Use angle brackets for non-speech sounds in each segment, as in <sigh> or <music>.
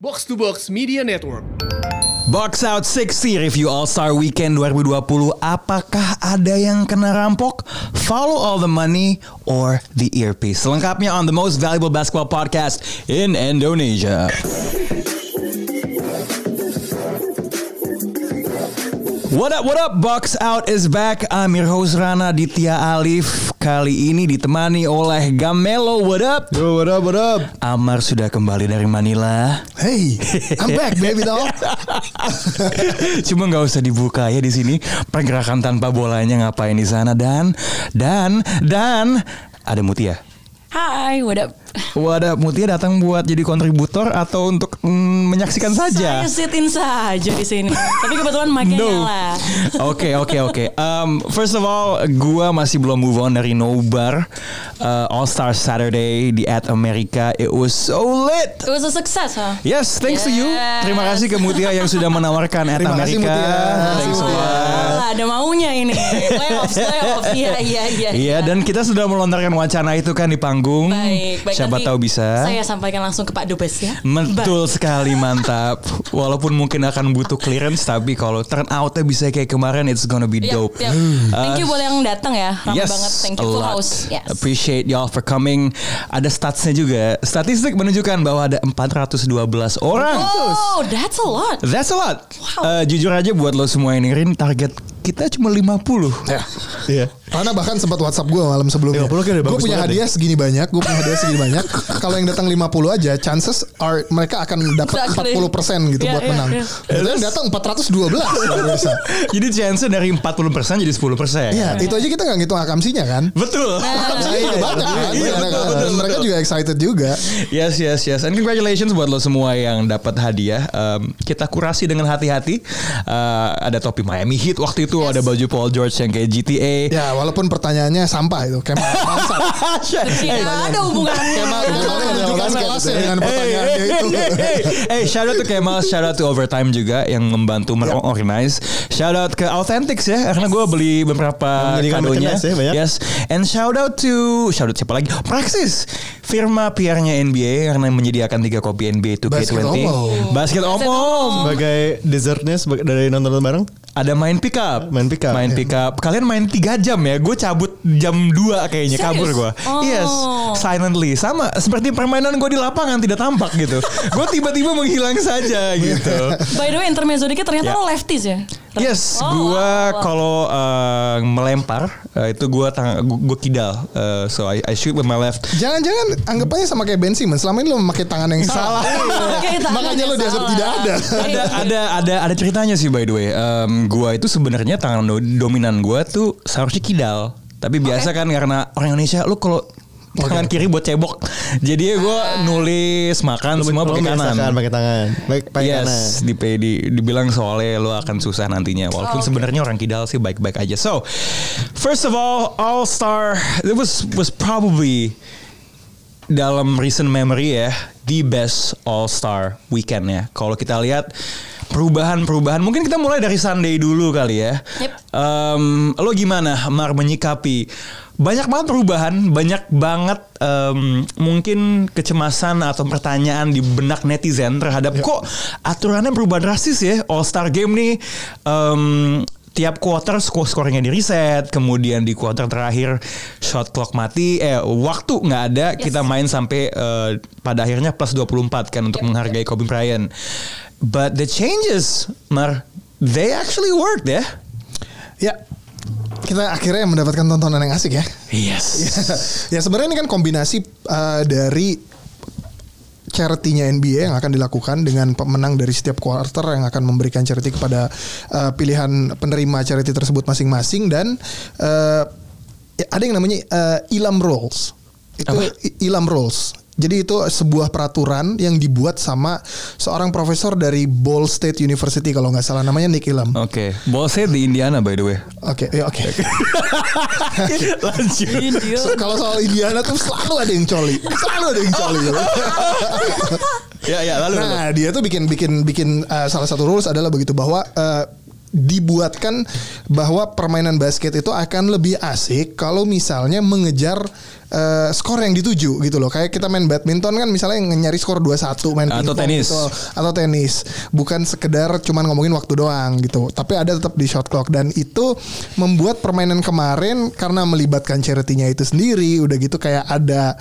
Box to Box Media Network. Box Out 60 Review All-Star Weekend 2020 Apakah ada yang kena rampok? Follow all the money or the earpiece Selengkapnya on the most valuable basketball podcast in Indonesia What up, what up? Box Out is back. I'm your host Rana Ditya Alif. Kali ini ditemani oleh Gamelo. What up? Yo, what up, what up? Amar sudah kembali dari Manila. Hey, I'm back, baby doll. <laughs> Cuma nggak usah dibuka ya di sini. Pergerakan tanpa bolanya ngapain di sana dan dan dan ada Mutia. Hai, what up? Wadah Mutia datang buat jadi kontributor atau untuk mm, menyaksikan saja? Saya sit-in saja di sini. Tapi kebetulan mic-nya No. nyala. Oke oke oke. Um, First of all, gua masih belum move on dari Nobar uh, All Star Saturday di At America. It was so lit. It was a success, huh? Yes, thanks to you. Yes. Terima kasih ke Mutia yang sudah menawarkan At Terima kasih, America. Mutia. Thanks a Mutia. Ah, ada maunya ini. Playoffs, playoffs. Iya, iya, iya. Iya dan kita sudah melontarkan wacana itu kan di panggung. Baik, baik. Siapa nanti tahu bisa. Saya sampaikan langsung ke Pak Dubes ya. Betul sekali <laughs> mantap. Walaupun mungkin akan butuh clearance tapi kalau turn outnya bisa kayak kemarin it's gonna be Yap, dope. yap. Thank you buat yang datang ya. Ramai banget. Thank you full house. Yes. Appreciate y'all for coming. Ada statsnya juga. Statistik menunjukkan bahwa ada 412 orang. Oh, that's a lot. That's a lot. Wow. Eh, jujur aja buat lo semua yang dengerin target kita cuma 50. Ya. Iya. Karena bahkan sempat WhatsApp gue malam sebelumnya. 50 kan udah Gue bagus punya hadiah segini banyak, gue punya hadiah segini banyak. Kalau yang datang 50 aja, chances are mereka akan dapat Exactly. 40% gitu Iya, buat iya, menang. iya. Itu yang datang 412 luar biasa. <laughs> Jadi chance dari 40% jadi 10%. Iya, itu aja kita nggak ngitung akamsinya kan. Betul. <laughs> Akamsinya juga banyak kan. Iya, Mereka- betul, mereka betul. juga excited juga. Yes, yes, yes. And congratulations buat lo semua yang dapat hadiah. Um, kita kurasi dengan hati-hati. Uh, ada topi Miami Heat waktu itu, ada baju Paul George yang kayak GTA. Ya, walaupun pertanyaannya sampah itu kayak bangsat. <laughs> Tidak ada hubungannya. Kemal Kemal menunjukkan dengan pertanyaannya itu. Hey, shout out to Kemal, shout out to Overtime juga yang membantu mengorganize. Shout out ke Authentics ya, karena gue beli beberapa kadonya. ya, banyak. Yes, and shout out to shout out siapa lagi? Praxis, firma PR-nya NBA karena menyediakan tiga kopi NBA 2K20. Basket Omong. Basket Omong. Sebagai dessertnya sebagai dari nonton bareng. Ada main pick up. Main pick up. Main pick up. Kalian main 3 jam ya. Gue cabut jam 2 kayaknya Serius? kabur gue. Oh. Yes, silently. Sama seperti permainan gue di lapangan tidak tampak gitu. <laughs> gue tiba-tiba menghilang saja gitu. By the way, intermezzo dikit ternyata Ya. lo lefties ya? Yes, Oh, gue wow, wow. kalau uh, melempar uh, itu gue tang gue kidal. Uh, so I, I shoot with my left. Jangan-jangan anggapannya sama kayak Ben Simmons. Selama ini lo memakai tangan yang salah. <laughs> Tangan Makanya lo dianggap tidak ada. ada ada ada ada ceritanya sih by the way. Um, gua itu sebenarnya tangan do- dominan gua tuh seharusnya kidal. Tapi biasa kan karena orang Indonesia lu kalau tangan kiri buat cebok. Jadi gua nulis, makan semua pakai kanan. Kan, pakai tangan. Baik, pakai kanan. Yes, di, di, dibilang soalnya lo akan susah nantinya. Walaupun sebenarnya orang kidal sih baik-baik aja. So, first of all, All Star it was was probably dalam recent memory ya the best All Star weekend ya. Kalau kita lihat perubahan-perubahan, mungkin kita mulai dari Sunday dulu kali ya. Yep. Em, lo gimana, Mar menyikapi banyak banget perubahan, banyak banget em, mungkin kecemasan atau pertanyaan di benak netizen terhadap kok aturannya berubah drastis ya All Star Game nih. em, tiap quarter skor skornya di reset, kemudian di quarter terakhir shot clock mati, eh waktu nggak ada, kita main sampai eh, pada akhirnya plus 24 kan untuk menghargai Kobe Bryant. But the changes, Mar, they actually worked ya. Ya, kita akhirnya mendapatkan tontonan yang asik ya. Yes. <laughs> ya sebenarnya ini kan kombinasi uh, dari charity-nya NBA yang akan dilakukan dengan pemenang dari setiap quarter yang akan memberikan charity kepada uh, pilihan penerima charity tersebut masing-masing dan uh, ya, ada yang namanya uh, Ilam Rolls. Itu I- Ilam Rolls. Jadi itu sebuah peraturan yang dibuat sama seorang profesor dari Ball State University kalau nggak salah namanya Nick Ilam. Oke, ball saya di Indiana by the way. Oke, ya oke. <laughs> Lanjut. India. So, kalau soal Indiana tuh selalu ada yang coli, selalu ada yang coli. Ya <laughs> ya lalu. lalu. nah dia tuh bikin bikin bikin uh, salah satu rules adalah begitu bahwa uh, dibuatkan bahwa permainan basket itu akan lebih asik kalau misalnya mengejar eh, skor yang dituju gitu loh. Kayak kita main badminton kan misalnya nyari skor 2-1 main Atau tenis. gitu. atau tenis. Bukan sekedar cuman ngomongin waktu doang gitu. Tapi ada tetap di shot clock dan itu membuat permainan kemarin karena melibatkan charity-nya itu sendiri udah gitu kayak ada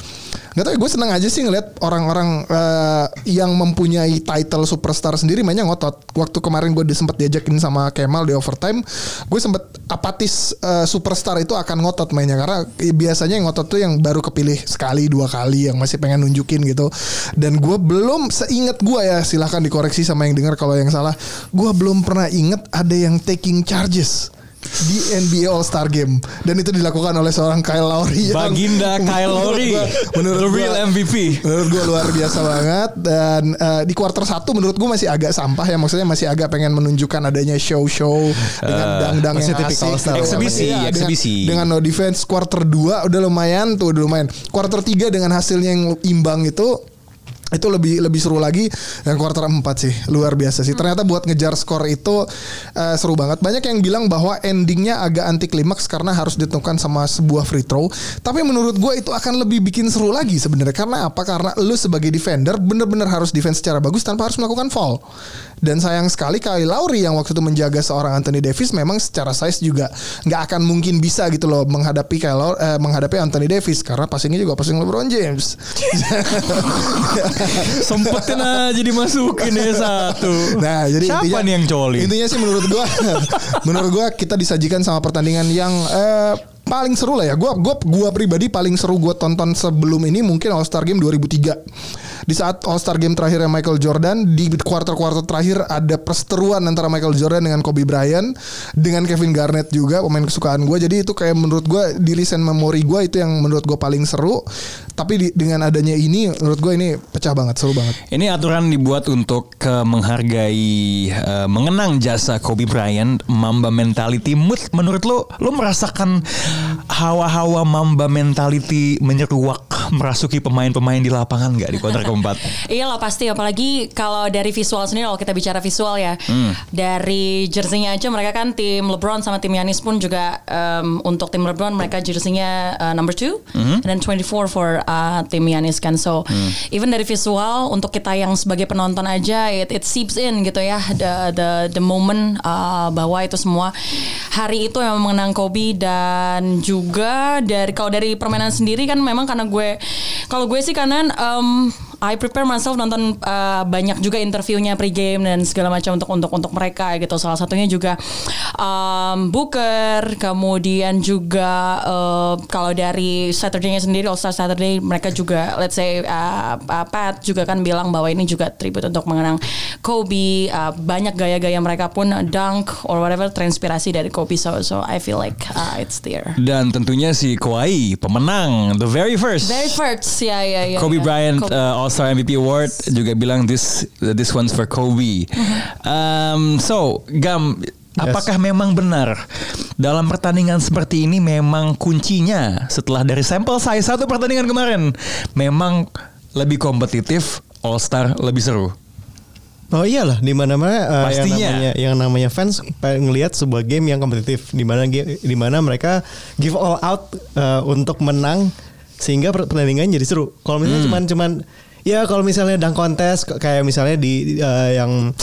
nggak tahu gue seneng aja sih ngeliat orang-orang eh, yang mempunyai title superstar sendiri mainnya ngotot. Waktu kemarin gue sempat diajakin sama Kemal di overtime, gue sempet apatis eh, superstar itu akan ngotot mainnya karena biasanya yang ngotot tuh yang baru kepilih sekali dua kali yang masih pengen nunjukin gitu. Dan gue belum seingat gue ya silahkan dikoreksi sama yang dengar kalau yang salah. Gue belum pernah inget ada yang taking charges di NBA All Star Game dan itu dilakukan oleh seorang Kyle Lowry yang- Baginda <laughs> Kyle Lowry. menurut The gua- real MVP. menurut gue luar biasa banget dan eh, di quarter satu menurut gue masih agak sampah ya maksudnya masih agak pengen menunjukkan adanya show-show dengan dang-dang masih yang asik gitu. Eksebisi, Iya, dengan- eksebisi. dengan, no defense quarter 2 udah lumayan tuh udah lumayan quarter 3 dengan hasilnya yang imbang itu itu lebih lebih seru lagi dan quarter 4 sih. Luar biasa sih. Ternyata buat ngejar skor itu eh, seru banget. Banyak yang bilang bahwa endingnya agak anti klimaks karena harus ditentukan sama sebuah free throw. Tapi menurut gue itu akan lebih bikin seru lagi sebenarnya. Karena apa? Karena lu sebagai defender bener-bener harus defense secara bagus tanpa harus melakukan foul. Dan sayang sekali Kyle Lowry yang waktu itu menjaga seorang Anthony Davis memang secara size juga nggak akan mungkin bisa gitu loh menghadapi Kyle Lowry, eh, menghadapi Anthony Davis. Karena passingnya juga passing LeBron James <laughs> <laughs> Sempetin aja dimasukin ya satu. Nah, jadi Siapa intinya, nih yang coli? Intinya sih menurut gua <laughs> menurut gua kita disajikan sama pertandingan yang eh, paling seru lah ya. Gua gua gua pribadi paling seru gua tonton sebelum ini mungkin All Star Game 2003. Di saat All Star Game terakhirnya Michael Jordan di quarter-quarter terakhir ada perseteruan antara Michael Jordan dengan Kobe Bryant dengan Kevin Garnett juga pemain kesukaan gua. Jadi itu kayak menurut gua di recent memory gua itu yang menurut gua paling seru. Tapi di- dengan adanya ini menurut gua ini pecah banget, seru banget. Ini aturan dibuat untuk eh, menghargai, eh, mengenang jasa Kobe Bryant, Mamba mentality. Menurut lo, lo merasakan hawa-hawa Mamba mentality menyeruak merasuki pemain-pemain di lapangan nggak di kuarter keempat? Iya lah pasti. Apalagi kalau dari visual sendiri kalau kita bicara visual ya. Hmm. dari jersey-nya aja mereka kan tim LeBron sama tim Yanis pun juga em, untuk tim LeBron mereka jersey-nya uh, number 2 Hmm. and then 24 for uh, tim Yanis kan. So even dari visual untuk kita yang sebagai penonton aja it, it seeps in gitu ya. The the the moment uh, bahwa itu semua. Hari itu yang mengenang Kobe dan juga dari kalau dari permainan sendiri kan memang karena gue kalau gue sih karena um, I prepare myself nonton uh, banyak juga interviewnya pregame dan segala macam untuk untuk untuk mereka gitu. Salah satunya juga um, Booker, kemudian juga uh, kalau dari Saturday-nya sendiri All Star Saturday mereka juga let's say uh, uh, Pat juga kan bilang bahwa ini juga tribute untuk mengenang Kobe. Uh, banyak gaya-gaya mereka pun dunk or whatever transpirasi dari Kobe. So so I feel like uh, it's there. Dan tentunya si Kawhi, pemenang, the very first. Very first, ya ya ya. Kobe ya. Bryant Kobe. uh, All Star MVP Award juga bilang this this one's for Kobe. Um, so Gam, apakah memang benar dalam pertandingan seperti ini memang kuncinya setelah dari sampel size satu pertandingan kemarin memang lebih kompetitif All Star lebih seru. Oh iyalah di mana-mana uh, yang Pastinya. namanya yang namanya fans pengen ngelihat sebuah game yang kompetitif di mana di mana mereka give all out uh, untuk menang sehingga per- pertandingan jadi seru. Kalau misalnya cuman cuman ya kalau misalnya dunk contest k- kayak misalnya di uh, yang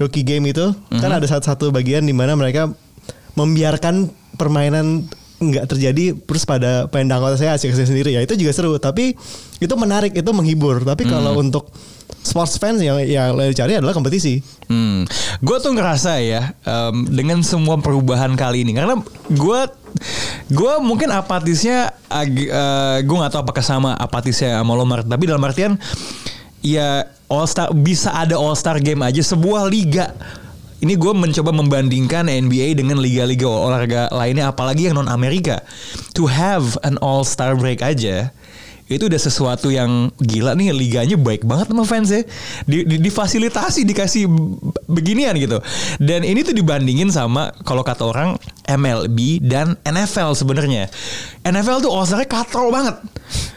rookie game itu kan ada satu-satu bagian di mana mereka membiarkan permainan nggak terjadi terus pada contest saya asik sendiri. Ya itu juga seru tapi itu menarik itu menghibur. Tapi kalau untuk sports fans yang yang dicari adalah kompetisi. Hmm, gue tuh ngerasa ya em, dengan semua perubahan kali ini karena gue gue mungkin apatisnya gue nggak tahu apakah sama apatisnya sama lo Mart, tapi dalam artian ya All Star bisa ada All Star game aja sebuah liga. Ini gue mencoba membandingkan NBA dengan liga-liga olahraga lainnya apalagi yang non Amerika to have an All Star break aja itu udah sesuatu yang gila nih liganya baik banget sama fans ya. Di, di- difasilitasi dikasih beginian gitu. Dan ini tuh dibandingin sama kalau kata orang MLB dan NFL sebenarnya. NFL tuh katrol banget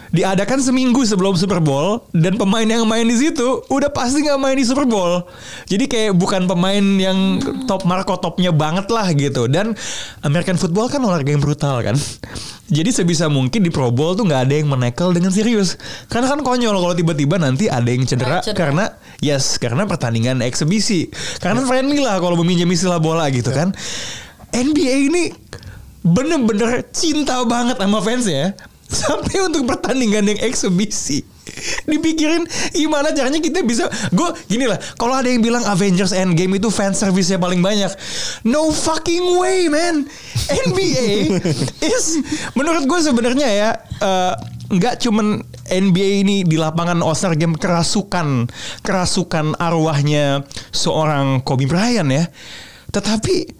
diadakan seminggu sebelum Super Bowl dan pemain yang main di situ udah pasti nggak main di Super Bowl. Jadi kayak bukan pemain yang top marko topnya banget lah gitu. Dan American football kan olahraga yang brutal kan. <laughs> Jadi sebisa mungkin di Pro Bowl tuh nggak ada yang menekel dengan serius. Karena kan konyol kalau tiba-tiba nanti ada yang cedera, Cedera. karena yes karena pertandingan eksebisi. Karena friendly lah kalau meminjam istilah bola gitu kan. NBA ini bener-bener cinta banget sama fansnya sampai untuk pertandingan yang eksebisi. Dipikirin gimana caranya kita bisa gue gini lah kalau ada yang bilang Avengers Endgame itu fan service paling banyak no fucking way man. NBA is menurut gue sebenarnya ya nggak cuman NBA ini di lapangan All-Star Game kerasukan kerasukan arwahnya seorang Kobe Bryant ya. Tetapi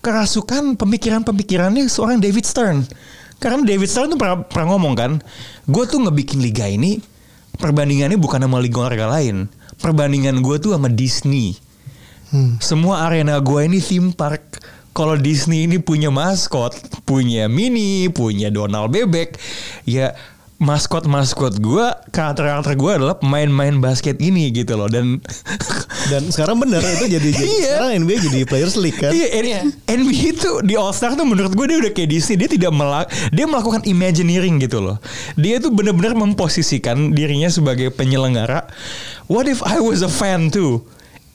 kerasukan pemikiran-pemikirannya seorang David Stern. Karena David Stern tuh pernah, pernah ngomong kan, gue tuh ngebikin liga ini perbandingannya bukan sama liga olahraga lain. Perbandingan gue tuh sama Disney. Semua arena gue ini theme park. Kalau Disney ini punya maskot, punya Minnie, punya Donald Bebek, ya maskot-maskot gue, karakter-karakter gue adalah pemain-main basket ini gitu loh. Dan <laughs> Dan sekarang bener itu jadi, <laughs> jadi Iya. sekarang NBA jadi players league kan. Iya, N- NBA itu di All Star tuh menurut gue dia udah kayak Disney. Dia tidak melak, dia melakukan imagineering gitu loh. Dia tuh benar-benar memposisikan dirinya sebagai penyelenggara. What if I was a fan too?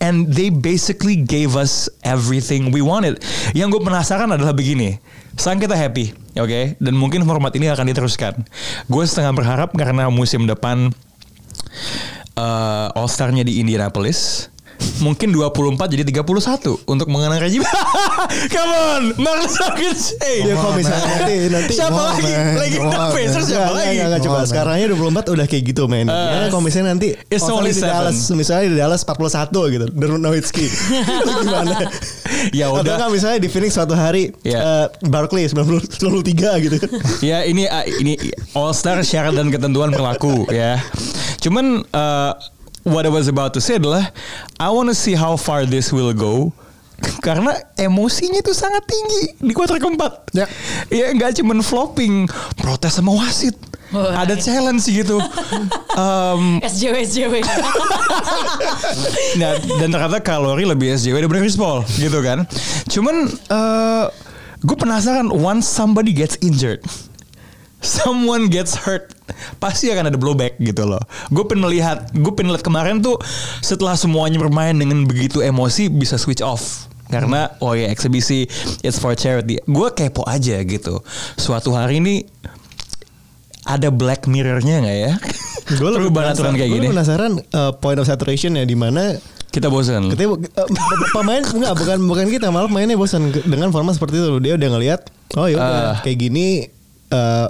And they basically gave us everything we wanted. Yang gue penasaran adalah begini. Sekarang kita happy, oke? Dan mungkin format ini akan diteruskan. Gue setengah berharap karena musim depan eh All Star-nya di Indianapolis. Mungkin 24 jadi 31 untuk mengenang Reggie. <laughs> Come on, Mark Zuckerberg. Hey, Ya kalau misalnya nanti nanti siapa lagi? man. Lagi on, Pacers siapa Enggak, lagi? enggak, enggak, coba. Oh. Sekarangnya 24 udah kayak gitu men. ya, kalau misalnya nanti It's only di. Dallas, misalnya di Dallas 41 gitu. Dirk Nowitzki. <laughs> Gimana? <laughs> Ya Atau udah. enggak misalnya di Phoenix suatu hari Ya. eh, Barkley 90 93 gitu. ya ini ah, ini All Star syarat dan ketentuan berlaku ya. Cuman uh, what I was about to say adalah I want to see how far this will go. Karena emosinya itu sangat tinggi di kuarter keempat. Ya. Ya nggak cuman flopping, protes sama wasit. Wah. Ada challenge gitu. <laughs> Em, SJW SJW. Nah, dan ternyata kalori lebih SJW daripada Chris Paul gitu kan. Cuman eh gue penasaran once somebody gets injured, someone gets hurt, pasti akan ada blowback gitu loh. Gue pengen melihat, gue pengen lihat kemarin tuh setelah semuanya bermain dengan begitu emosi bisa switch off. Karena oh ya eksibisi it's for charity. Gue kepo aja gitu. Suatu hari ini ada black mirrornya nggak ya? <laughs> Gue lebih aturan kayak gini. penasaran eh, point of saturation ya di mana Kita bosan. Ketika eh, pemain <laughs> enggak bukan bukan kita malah mainnya bosan dengan format seperti itu dia udah ngelihat oh ya udah Ah. kayak gini eh,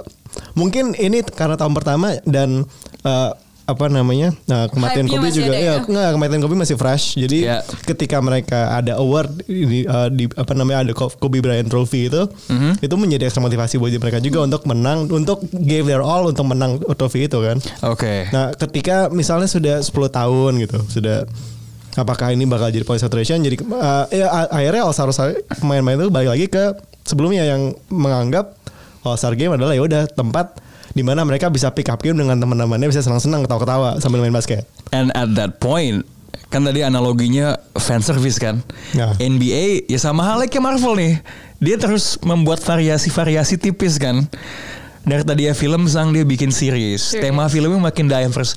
mungkin ini karena tahun pertama dan eh, apa namanya nah, kematian Kobe juga ya ya? enggak kematian Kobe masih fresh jadi Ya. ketika mereka ada award di, eh, di apa namanya ada Ko- Kobe Bryant Trophy itu Mhm. itu menjadi ekstra motivasi buat mereka juga untuk menang untuk give their all untuk menang trophy itu kan Oke. Nah, ketika misalnya sudah 10 tahun gitu, sudah apakah ini bakal jadi point saturation? Jadi uh, ya akhirnya All Star pemain-pemain itu balik lagi ke sebelumnya yang menganggap All Star Game adalah ya udah tempat di mana mereka bisa pick up game dengan teman-temannya bisa senang-senang ketawa-ketawa sambil main basket. And at that point kan tadi analoginya fan service kan. Ya. NBA ya sama halnya kayak Marvel nih. Dia terus membuat variasi-variasi tipis kan. Dari tadi ya film sang dia bikin series. Series. Tema filmnya makin diverse.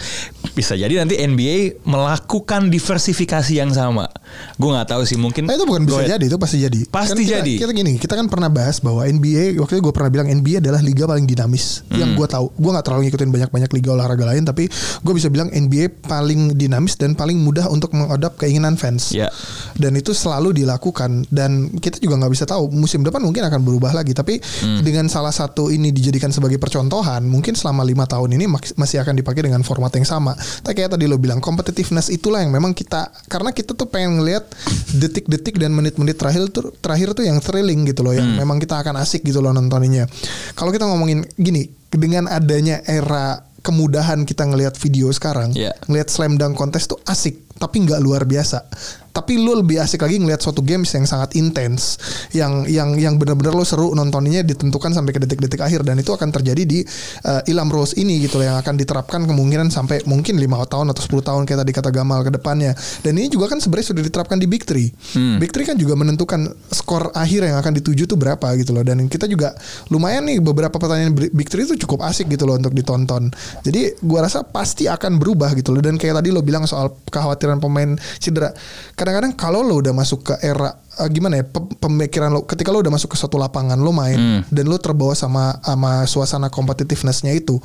Bisa jadi nanti NBA melakukan diversifikasi yang sama. Gue nggak tahu sih mungkin. Nah itu bukan bisa jadi, itu pasti jadi. Pasti kita, jadi. Kita gini, kita kan pernah bahas bahwa NBA waktu itu gue pernah bilang NBA adalah liga paling dinamis yang Hmm. gue tahu. Gue nggak terlalu ngikutin banyak-banyak liga olahraga lain, tapi gue bisa bilang NBA paling dinamis dan paling mudah untuk mengadap keinginan fans. Ya. Dan itu selalu dilakukan dan kita juga nggak bisa tahu musim depan mungkin akan berubah lagi. Tapi Hmm. dengan salah satu ini dijadikan sebagai percontohan, mungkin selama lima tahun ini masih akan dipakai dengan format yang sama. Tapi kayak tadi lo bilang competitiveness itulah yang memang kita karena kita tuh pengen ngelihat detik-detik dan menit-menit terakhir tuh terakhir tuh yang thrilling gitu loh, yang memang kita akan asik gitu loh nontoninnya. Kalau kita ngomongin gini, dengan adanya era kemudahan kita ngelihat video sekarang, Iya. ngelihat slam dunk contest tuh asik, tapi nggak luar biasa. Tapi lu lebih asik lagi ngelihat suatu games yang sangat intens yang yang yang benar-benar lo seru nontoninnya ditentukan sampai ke detik-detik akhir. Dan itu akan terjadi di uh, Ilham Rose ini gitu loh yang akan diterapkan kemungkinan sampai mungkin lima tahun atau 10 tahun kayak tadi kata Gamal ke depannya. Dan ini juga kan sebenarnya sudah diterapkan di Big Three. Big Three kan juga menentukan skor akhir yang akan dituju tuh berapa gitu loh. Dan kita juga lumayan nih beberapa pertanyaan Big Three itu cukup asik gitu loh untuk ditonton. Jadi gua rasa pasti akan berubah gitu loh. Dan kayak tadi lo bilang soal kekhawatiran pemain cedera. Kadang-kadang kalau lo udah masuk ke era eh, gimana ya pe- pemikiran lo ketika lo udah masuk ke suatu lapangan lo main dan lo terbawa sama sama suasana competitiveness-nya itu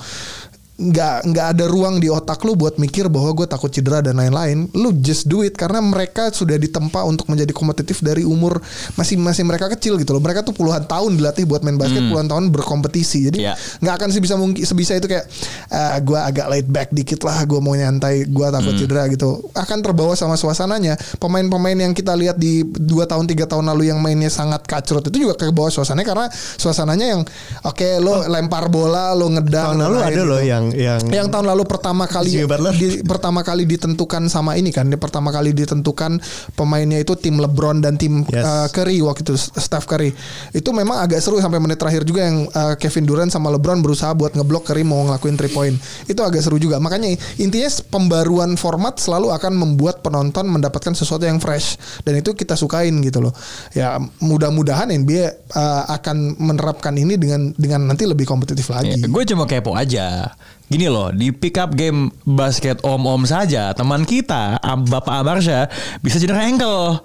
nggak nggak ada ruang di otak lu buat mikir bahwa gue takut cedera dan lain-lain. Lu just do it karena mereka sudah ditempa untuk menjadi kompetitif dari umur masih masih mereka kecil gitu loh. Mereka tuh puluhan tahun dilatih buat main basket puluhan tahun berkompetisi. Jadi Iya. nggak akan sebisa mungkin sebisa itu kayak "Ah, gue agak laid back dikit lah gue mau nyantai gue takut cedera gitu. Akan terbawa sama suasananya. Pemain-pemain yang kita lihat di dua tahun tiga tahun lalu yang mainnya sangat kacrut itu juga ke bawah suasananya karena suasananya yang oke lo lempar bola lo ngedang Tahun lalu ada gitu. loh yang yang yang tahun lalu pertama kali di, pertama kali ditentukan sama ini kan, pertama kali ditentukan pemainnya itu tim LeBron dan tim Yes. uh, Curry waktu itu Steph Curry. Itu memang agak seru sampai menit terakhir juga yang uh, Kevin Durant sama LeBron berusaha buat ngeblok Curry mau ngelakuin three point. Itu agak seru juga. Makanya intinya pembaruan format selalu akan membuat penonton mendapatkan sesuatu yang fresh dan itu kita sukain gitu loh. Ya mudah-mudahan NBA uh, akan menerapkan ini dengan dengan nanti lebih kompetitif lagi. gue cuma kepo aja. Gini loh, di pick up game basket om-om saja, teman kita, Bapak Amarsha, bisa cedera ankle.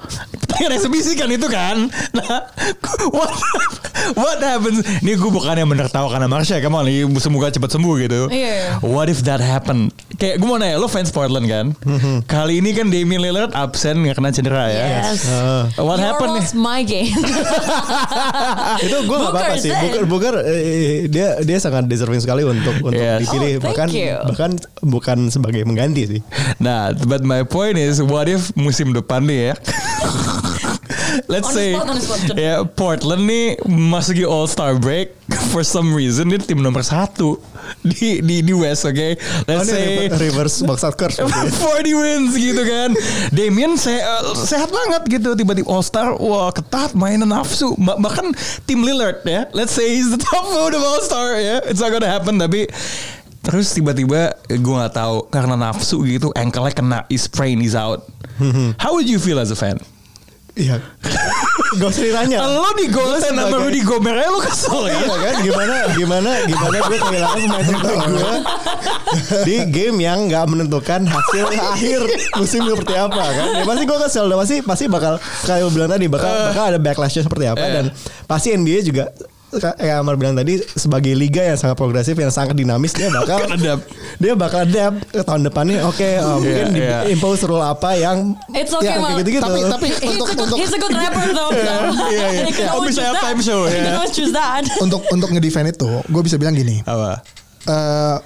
Pengen eksebisi kan itu kan? Nah, <laughs> what, what happens? Ini gue bukannya menertawakan Amarsha, kamu lagi semoga cepat sembuh gitu. Iya. What if that happen? Kayak gue mau nanya, lo fans Portland kan? Kali ini kan Damian Lillard absen nggak kena cedera ya. Yes. What You happened nih? my game. <laughs> itu gue gak apa-apa sih. Booker, Booker eh, dia dia sangat deserving sekali untuk untuk Yes. dipilih Oh, thank bahkan you. bahkan bukan sebagai mengganti sih. Nah, but my point is, what if musim depan nih ya? <laughs> Let's On say, spot, spot. ya Portland nih masuki All Star break for some reason dia tim nomor satu di di di West, oke? Oh, Let's ini say rever- reverse maksud curse. 40 <laughs> wins gitu kan. Damian se sehat banget gitu tiba-tiba All Star, wah ketat mainan nafsu. Ba- bahkan tim Lillard ya, let's say he's the top <laughs> vote of All Star ya, it's not gonna happen tapi terus tiba-tiba gue nggak tahu karena nafsu gitu, ankle-nya kena, is sprain, is out. How would you feel as a fan? Iya. Gak usah ditanya. Lo di golin sama Rudy Gobert aja lo kesel ya? Iya kan gimana gimana gimana gue kehilangan pemain terbaik gue di game yang nggak menentukan hasil akhir musim seperti apa kan ya pasti gue kesel dan pasti pasti bakal kayak gue bilang tadi bakal bakal ada backlashnya seperti apa Eh. dan pasti NBA juga kayak Amar bilang tadi sebagai liga yang sangat progresif yang sangat dinamis dia <laughs> bakal adapt. dia bakal adapt ke tahun depannya oke uh, mungkin di iya. impose rule apa yang It's okay, ya, kayak gitu-gitu Tapi tapi he's, untuk a, untuk he's a good rapper though. <laughs> iya, iya. Can Oh, always bisa halftime show, ya. choose that. untuk untuk ngedefend itu, gue bisa bilang gini. Apa? eh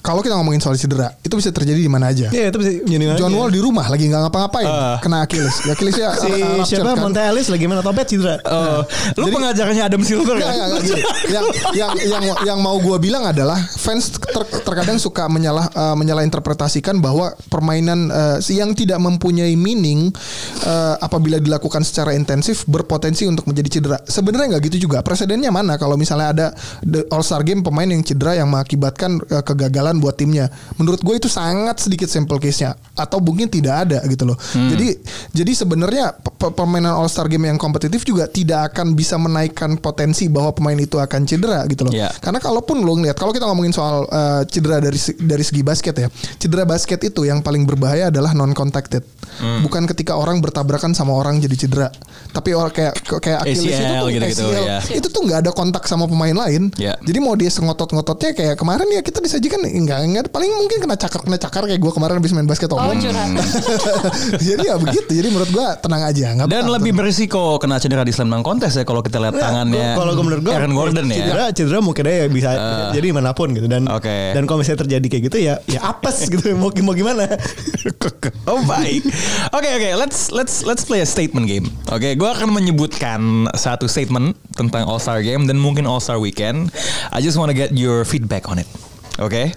kalau kita ngomongin soal cedera, itu bisa terjadi di mana aja. ya itu bisa jadi John Wall di rumah lagi nggak ngapa-ngapain, Ah. kena Achilles. Ya, Achillesnya <laughs> si uh, rupture siapa kan. Monte Ellis lagi mana topet cedera Oh, lu pengajarnya Adam Silver kan? gini. <laughs> yang yang yang yang mau gue bilang adalah fans ter- terkadang suka menyalah uh, menyalah interpretasikan bahwa permainan uh, yang tidak mempunyai meaning uh, apabila dilakukan secara intensif berpotensi untuk menjadi cedera. Sebenarnya nggak gitu juga. Presidennya mana kalau misalnya ada the All Star Game pemain yang cedera yang mengakibatkan uh, kegagalan buat timnya. Menurut gue itu sangat sedikit sampel case-nya atau mungkin tidak ada gitu loh. Jadi jadi sebenarnya pe- pe- permainan All Star Game yang kompetitif juga tidak akan bisa menaikkan potensi bahwa pemain itu akan cedera gitu loh. Iya. Karena kalaupun lo ngeliat kalau kita ngomongin soal uh, cedera dari dari segi basket ya, cedera basket itu yang paling berbahaya adalah non contacted. Hmm. Bukan ketika orang bertabrakan sama orang jadi cedera. Tapi orang kayak kayak Achilles itu ACL tuh gitu-gitu, ACL, ya. itu tuh nggak ada kontak sama pemain lain. Iya. Jadi mau dia sengotot-ngototnya kayak kemarin ya kita disajikan nggak nggak paling mungkin kena cakar kena cakar kayak gue kemarin habis main basket Oh, omong. <laughs> Jadi ya begitu. Jadi menurut gue tenang aja. Dan lebih tuh. berisiko kena cedera di slam dunk contest ya kalau kita lihat tangannya. Kalau gue menurut gue Aaron Gordon ya. Cedera, cedera mungkin aja bisa jadi mana pun gitu dan Oke. dan kalau misalnya terjadi kayak gitu ya ya apes <laughs> gitu mau mau gimana? <laughs> oh baik. Oke oke, let's let's let's play a statement game. Oke, gue akan menyebutkan satu statement tentang All Star Game dan mungkin All Star Weekend. I just wanna get your feedback on it. Oke.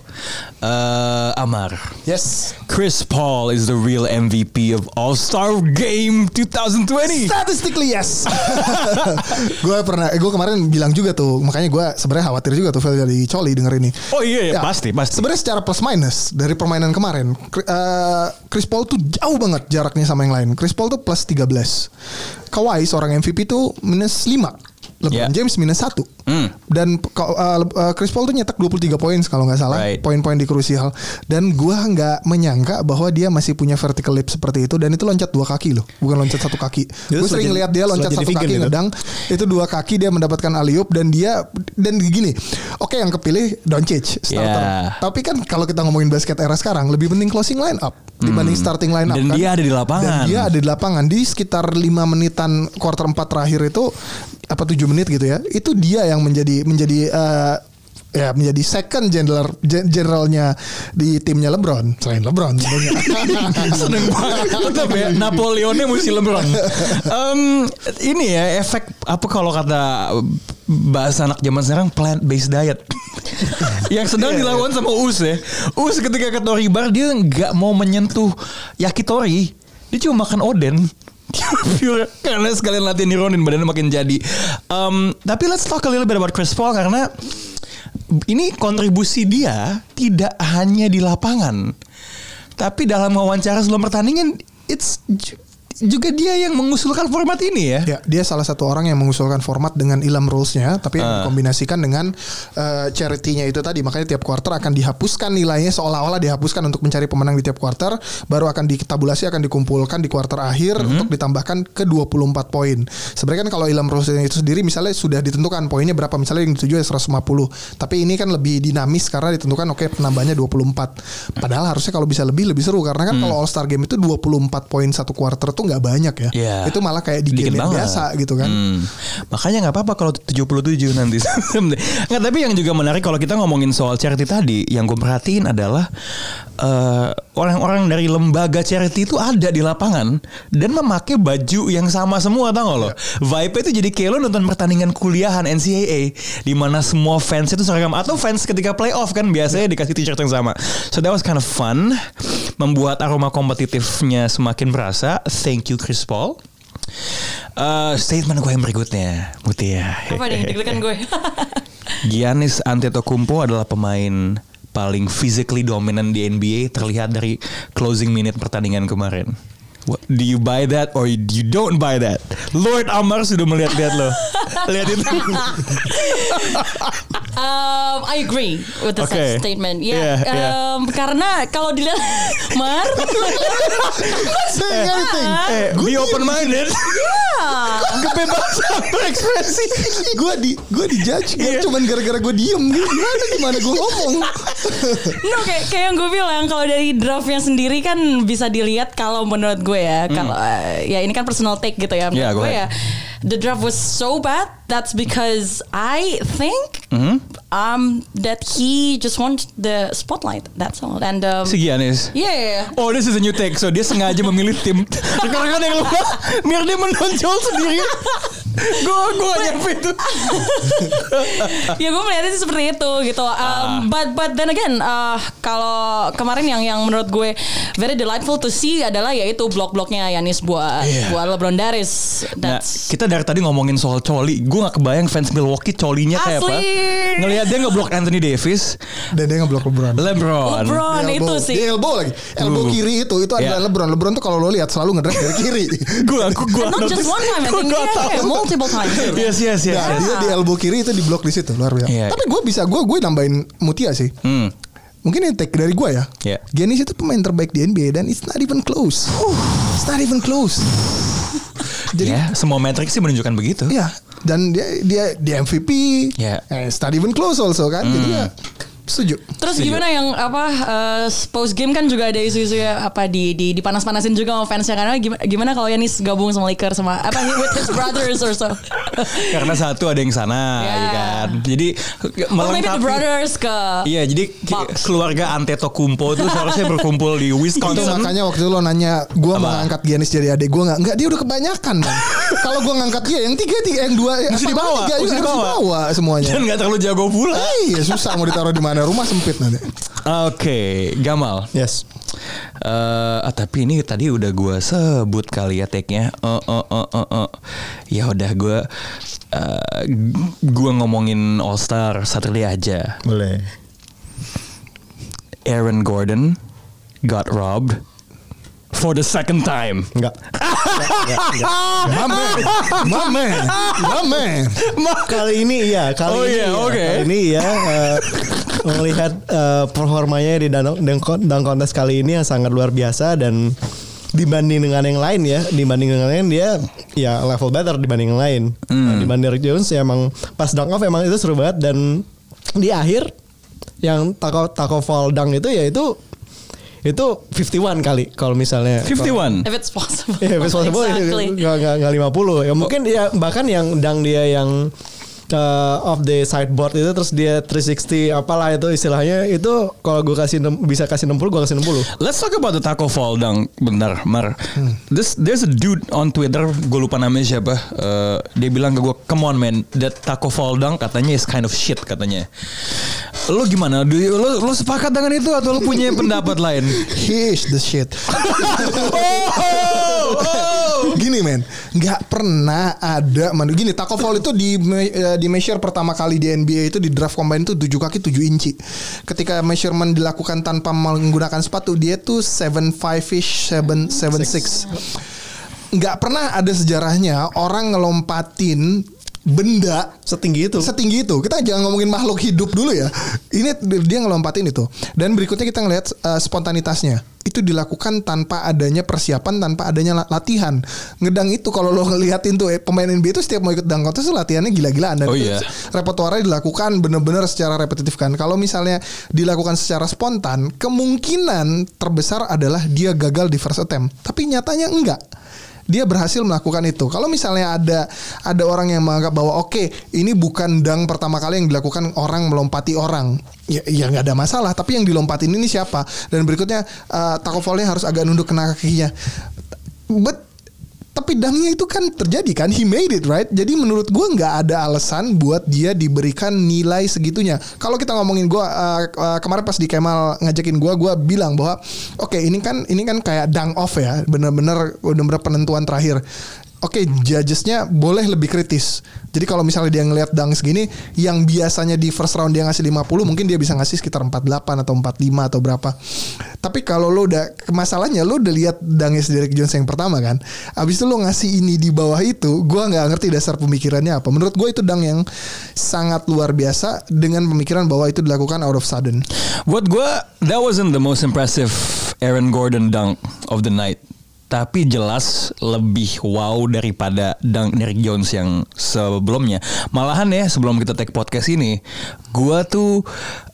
Eh, Amar. Yes. Chris Paul is the real MVP of All-Star Game 2020. Statistically yes. <laughs> <laughs> gue pernah, eh, gue kemarin bilang juga tuh, makanya gue sebenarnya khawatir juga tuh Phil dari Coli denger ini. Oh iya, iya pasti, pasti. Sebenarnya secara plus minus dari permainan kemarin, eh, Chris Paul tuh jauh banget jaraknya sama yang lain. Chris Paul tuh plus 13. Kawhi seorang MVP tuh minus 5. LeBron Yeah. James minus 1. Hmm. Dan Le- eh, Chris Paul tuh nyetak 23 poin kalau nggak salah, Right. poin-poin di krusial. Dan gua nggak menyangka bahwa dia masih punya vertical leap seperti itu dan itu loncat dua kaki loh, bukan loncat satu kaki. <laughs> Gue sering lihat dia loncat satu kaki itu. ngedang, itu dua kaki dia mendapatkan alley-oop dan dia dan gini. Oke yang kepilih Doncic starter. Yeah. Tapi kan kalau kita ngomongin basket era sekarang lebih penting closing line up dibanding starting line up Dan kan. dia ada di lapangan. Dan dia ada di lapangan di sekitar 5 menitan quarter 4 terakhir itu apa 7 menit gitu ya. Itu dia yang menjadi menjadi eh, ya menjadi second general gen- generalnya di timnya LeBron selain LeBron tentunya. <laughs> Seneng banget. Tetap ya Napoleonnya mesti LeBron. Em, ini ya efek apa kalau kata bahasa anak zaman sekarang plant based diet. <laughs> yang sedang dilakukan sama Us ya. Us ketika ke Tori Bar dia nggak mau menyentuh yakitori. Dia cuma makan oden. Pure <laughs> karena sekalian latihan nironin badannya makin jadi. Em, tapi let's talk a little bit about Chris Paul karena ini kontribusi dia tidak hanya di lapangan, tapi dalam wawancara sebelum pertandingan, it's juga dia yang mengusulkan format ini ya. Ya, dia salah satu orang yang mengusulkan format dengan ilam rules-nya, tapi yang Ah. dikombinasikan dengan eh, charity-nya itu tadi. Makanya tiap quarter akan dihapuskan nilainya seolah-olah dihapuskan untuk mencari pemenang di tiap quarter, baru akan ditabulasi akan dikumpulkan di quarter akhir Mhm. untuk ditambahkan ke 24 poin. Sebenarnya kan kalau ilam rules itu sendiri misalnya sudah ditentukan poinnya berapa misalnya yang dituju 150. Tapi ini kan lebih dinamis karena ditentukan oke penambahnya 24. Padahal harusnya kalau bisa lebih lebih seru karena kan kalau All Star Game itu 24 poin satu quarter tuh nggak banyak ya. Iya. Itu malah kayak di Dikit game banget. biasa gitu kan. Hmm. Makanya nggak apa-apa kalau 77 nanti. <laughs> nggak tapi yang juga menarik kalau kita ngomongin soal charity tadi, yang gue perhatiin adalah eh, orang-orang dari lembaga charity itu ada di lapangan dan memakai baju yang sama semua tau gak lo? Vibe itu jadi kayak lo nonton pertandingan kuliahan NCAA di mana semua fans itu seragam atau fans ketika playoff kan biasanya dikasih t-shirt yang sama. So that was kind of fun, membuat aroma kompetitifnya semakin berasa. Thank you Chris Paul. Eh, statement gue yang berikutnya, Mutia. Apa nih deg-degan gue? Giannis Antetokounmpo adalah pemain paling physically dominant di NBA terlihat dari closing minute pertandingan kemarin. What, do you buy that or you don't buy that? Lord Amar sudah melihat-lihat lo. <laughs> Lihat itu. Um, I agree with the Okay. statement. Yeah, yeah. um, karena kalau dilihat <laughs> Mar, <laughs> eh, be open minded. Kebebasan berekspresi. gue di gue di judge Iya. cuman gara-gara gue diem gitu. Gimana gimana gue ngomong. no kayak kayak yang gue bilang kalau dari draftnya sendiri kan bisa dilihat kalau menurut gue ya. Kalau eh, ya ini kan personal take gitu ya. Menurut. Yeah, gue ya the draft was so bad that's because I think Hmm? um that he just wants the spotlight that's all and um, Si Giannis. yeah Oh, this is a new take. So dia sengaja memilih tim <laughs> rekan-rekan yang lemah biar dia menonjol sendiri. gue gue nyampe itu. <laughs> ya gue melihatnya seperti itu gitu. Um, But but then again, uh, kalau kemarin yang yang menurut gue very delightful to see adalah yaitu blok-bloknya Yanis buat Iya. buat LeBron Darius. Nah, kita dari tadi ngomongin soal coli. Gue gak kebayang fans Milwaukee colinya kayak apa. Ngelihat dia ngeblok Anthony Davis, Dan dia ngeblok LeBron. LeBron. LeBron itu sih. Di elbow lagi. Elbow Uh. kiri itu itu adalah Yeah. LeBron. LeBron tuh kalau lo lihat selalu ngedrive dari kiri. <laughs> Gue aku gue Not just one time, I think yeah, yeah, multiple times. Yes yes yes. Nah, yes. dia di elbow kiri itu di blok di situ luar biasa. Iya. Tapi gue bisa gue gue nambahin Mutia sih. Hmm. Mungkin ini take dari gue ya. Iya. Giannis itu pemain terbaik di NBA dan it's not even close. It's not even close. Jadi ya, semua metrik sih menunjukkan begitu. Iya, dan dia dia di MVP. Iya. Eh, it's not even close also kan. Jadi ya setuju. Terus gimana yang apa uh, post game kan juga ada isu-isu ya apa di di dipanas-panasin juga sama fansnya karena gimana, gimana kalau Yanis gabung sama Lakers sama apa <laughs> with his brothers or so. Karena satu ada yang sana, Yeah. ya kan. Jadi Oh maybe the melengkapi. brothers ke Iya, jadi keluarga Antetokounmpo itu seharusnya berkumpul di <laughs> Itu Wisconsin. makanya waktu itu lo nanya gue mau ngangkat Giannis jadi adik gue nggak nggak dia udah kebanyakan man. <laughs> Kalau gue ngangkat dia yang tiga tiga yang dua Mesti dibawa, tiga mesti dibawa semuanya. Dan nggak terlalu jago pula. Iya susah mau ditaruh di mana rumah sempit nanti. Oke, Gamal. Yes. Eh, ah, tapi ini tadi udah gue sebut kali ya tag-nya. Eh, eh, eh, eh, eh. Ya udah gue eh, gue ngomongin All Star Saturday aja. Boleh. Aaron Gordon got robbed for the second time. Enggak. Mame, mame, mame. kali ini iya, kali Oh ini iya, iya. oke. Kali ini ya eh, melihat eh, performanya di dunk, dunk contest kali ini yang sangat luar biasa dan dibanding dengan yang lain ya, dibanding dengan yang lain dia ya level better dibanding yang lain. Nah, dibanding Derrick Jones ya emang pas dunk off emang itu seru banget dan di akhir yang taco taco fall dunk itu ya itu itu 51 kali kalau misalnya 51. if it's possible. Yeah, possible exactly. nggak nggak nggak 50 ya mungkin ya bahkan yang dang dia yang uh, off the sideboard itu terus dia 360 apalah itu istilahnya itu kalau gue kasih bisa kasih 60 gue kasih 60 Let's talk about the taco fall dunk bentar, Mar. This there's a dude on Twitter, gue lupa namanya siapa. Eh, dia bilang ke gue, "Come on man, that taco fall dunk katanya is kind of shit katanya." Lo gimana? Do you- lo, lo sepakat dengan itu atau lo punya pendapat lain? He is the shit. <laughs> Gini men, nggak pernah ada man. Gini Taco Fall itu di eh, di measure pertama kali di NBA itu di draft combine itu 7 kaki 7 inci. Ketika measurement dilakukan tanpa menggunakan sepatu, dia tuh 75ish, 7 76. Nggak pernah ada sejarahnya orang ngelompatin benda setinggi itu. setinggi itu. Kita jangan ngomongin makhluk hidup dulu ya. Ini dia ngelompatin itu. Dan berikutnya kita ngelihat uh, spontanitasnya. Itu dilakukan tanpa adanya persiapan tanpa adanya la- latihan. Ngedang itu kalau lo ngeliatin tuh eh, pemain NBA itu setiap mau ikut dunk contest tuh latihannya gila-gilaan. Dan Oh iya. repertoarnya dilakukan bener-bener secara repetitif kan. Kalau misalnya dilakukan secara spontan kemungkinan terbesar adalah dia gagal di first attempt. Tapi nyatanya enggak dia berhasil melakukan itu. Kalau misalnya ada ada orang yang menganggap bahwa oke ini bukan dang pertama kali yang dilakukan orang melompati orang, ya ya nggak ada masalah. Tapi yang dilompatin ini siapa? Dan berikutnya uh, taco fall-nya harus agak nunduk kena kakinya. But tapi dangnya itu kan terjadi kan he made it right? Jadi menurut gua nggak ada alasan buat dia diberikan nilai segitunya. Kalau kita ngomongin gua uh, uh, kemarin pas di Kemal ngajakin gua gua bilang bahwa oke ini kan ini kan kayak dang off ya bener-bener bener-bener penentuan terakhir Oke, judgesnya boleh lebih kritis. Jadi kalau misalnya dia ngelihat dang segini, yang biasanya di first round dia ngasih 50, mungkin dia bisa ngasih sekitar 48 atau 45 atau berapa. Tapi kalau lo udah masalahnya lo udah lihat dangnya Derek Jones yang pertama kan. Abis itu lo ngasih ini di bawah itu, gua nggak ngerti dasar pemikirannya apa. Menurut gue itu dang yang sangat luar biasa dengan pemikiran bahwa itu dilakukan out of sudden. Buat gue, that wasn't the most impressive Aaron Gordon dunk of the night. Tapi jelas lebih wow daripada dunk Derrick Jones yang sebelumnya. Malahan ya sebelum kita take podcast ini, gua tuh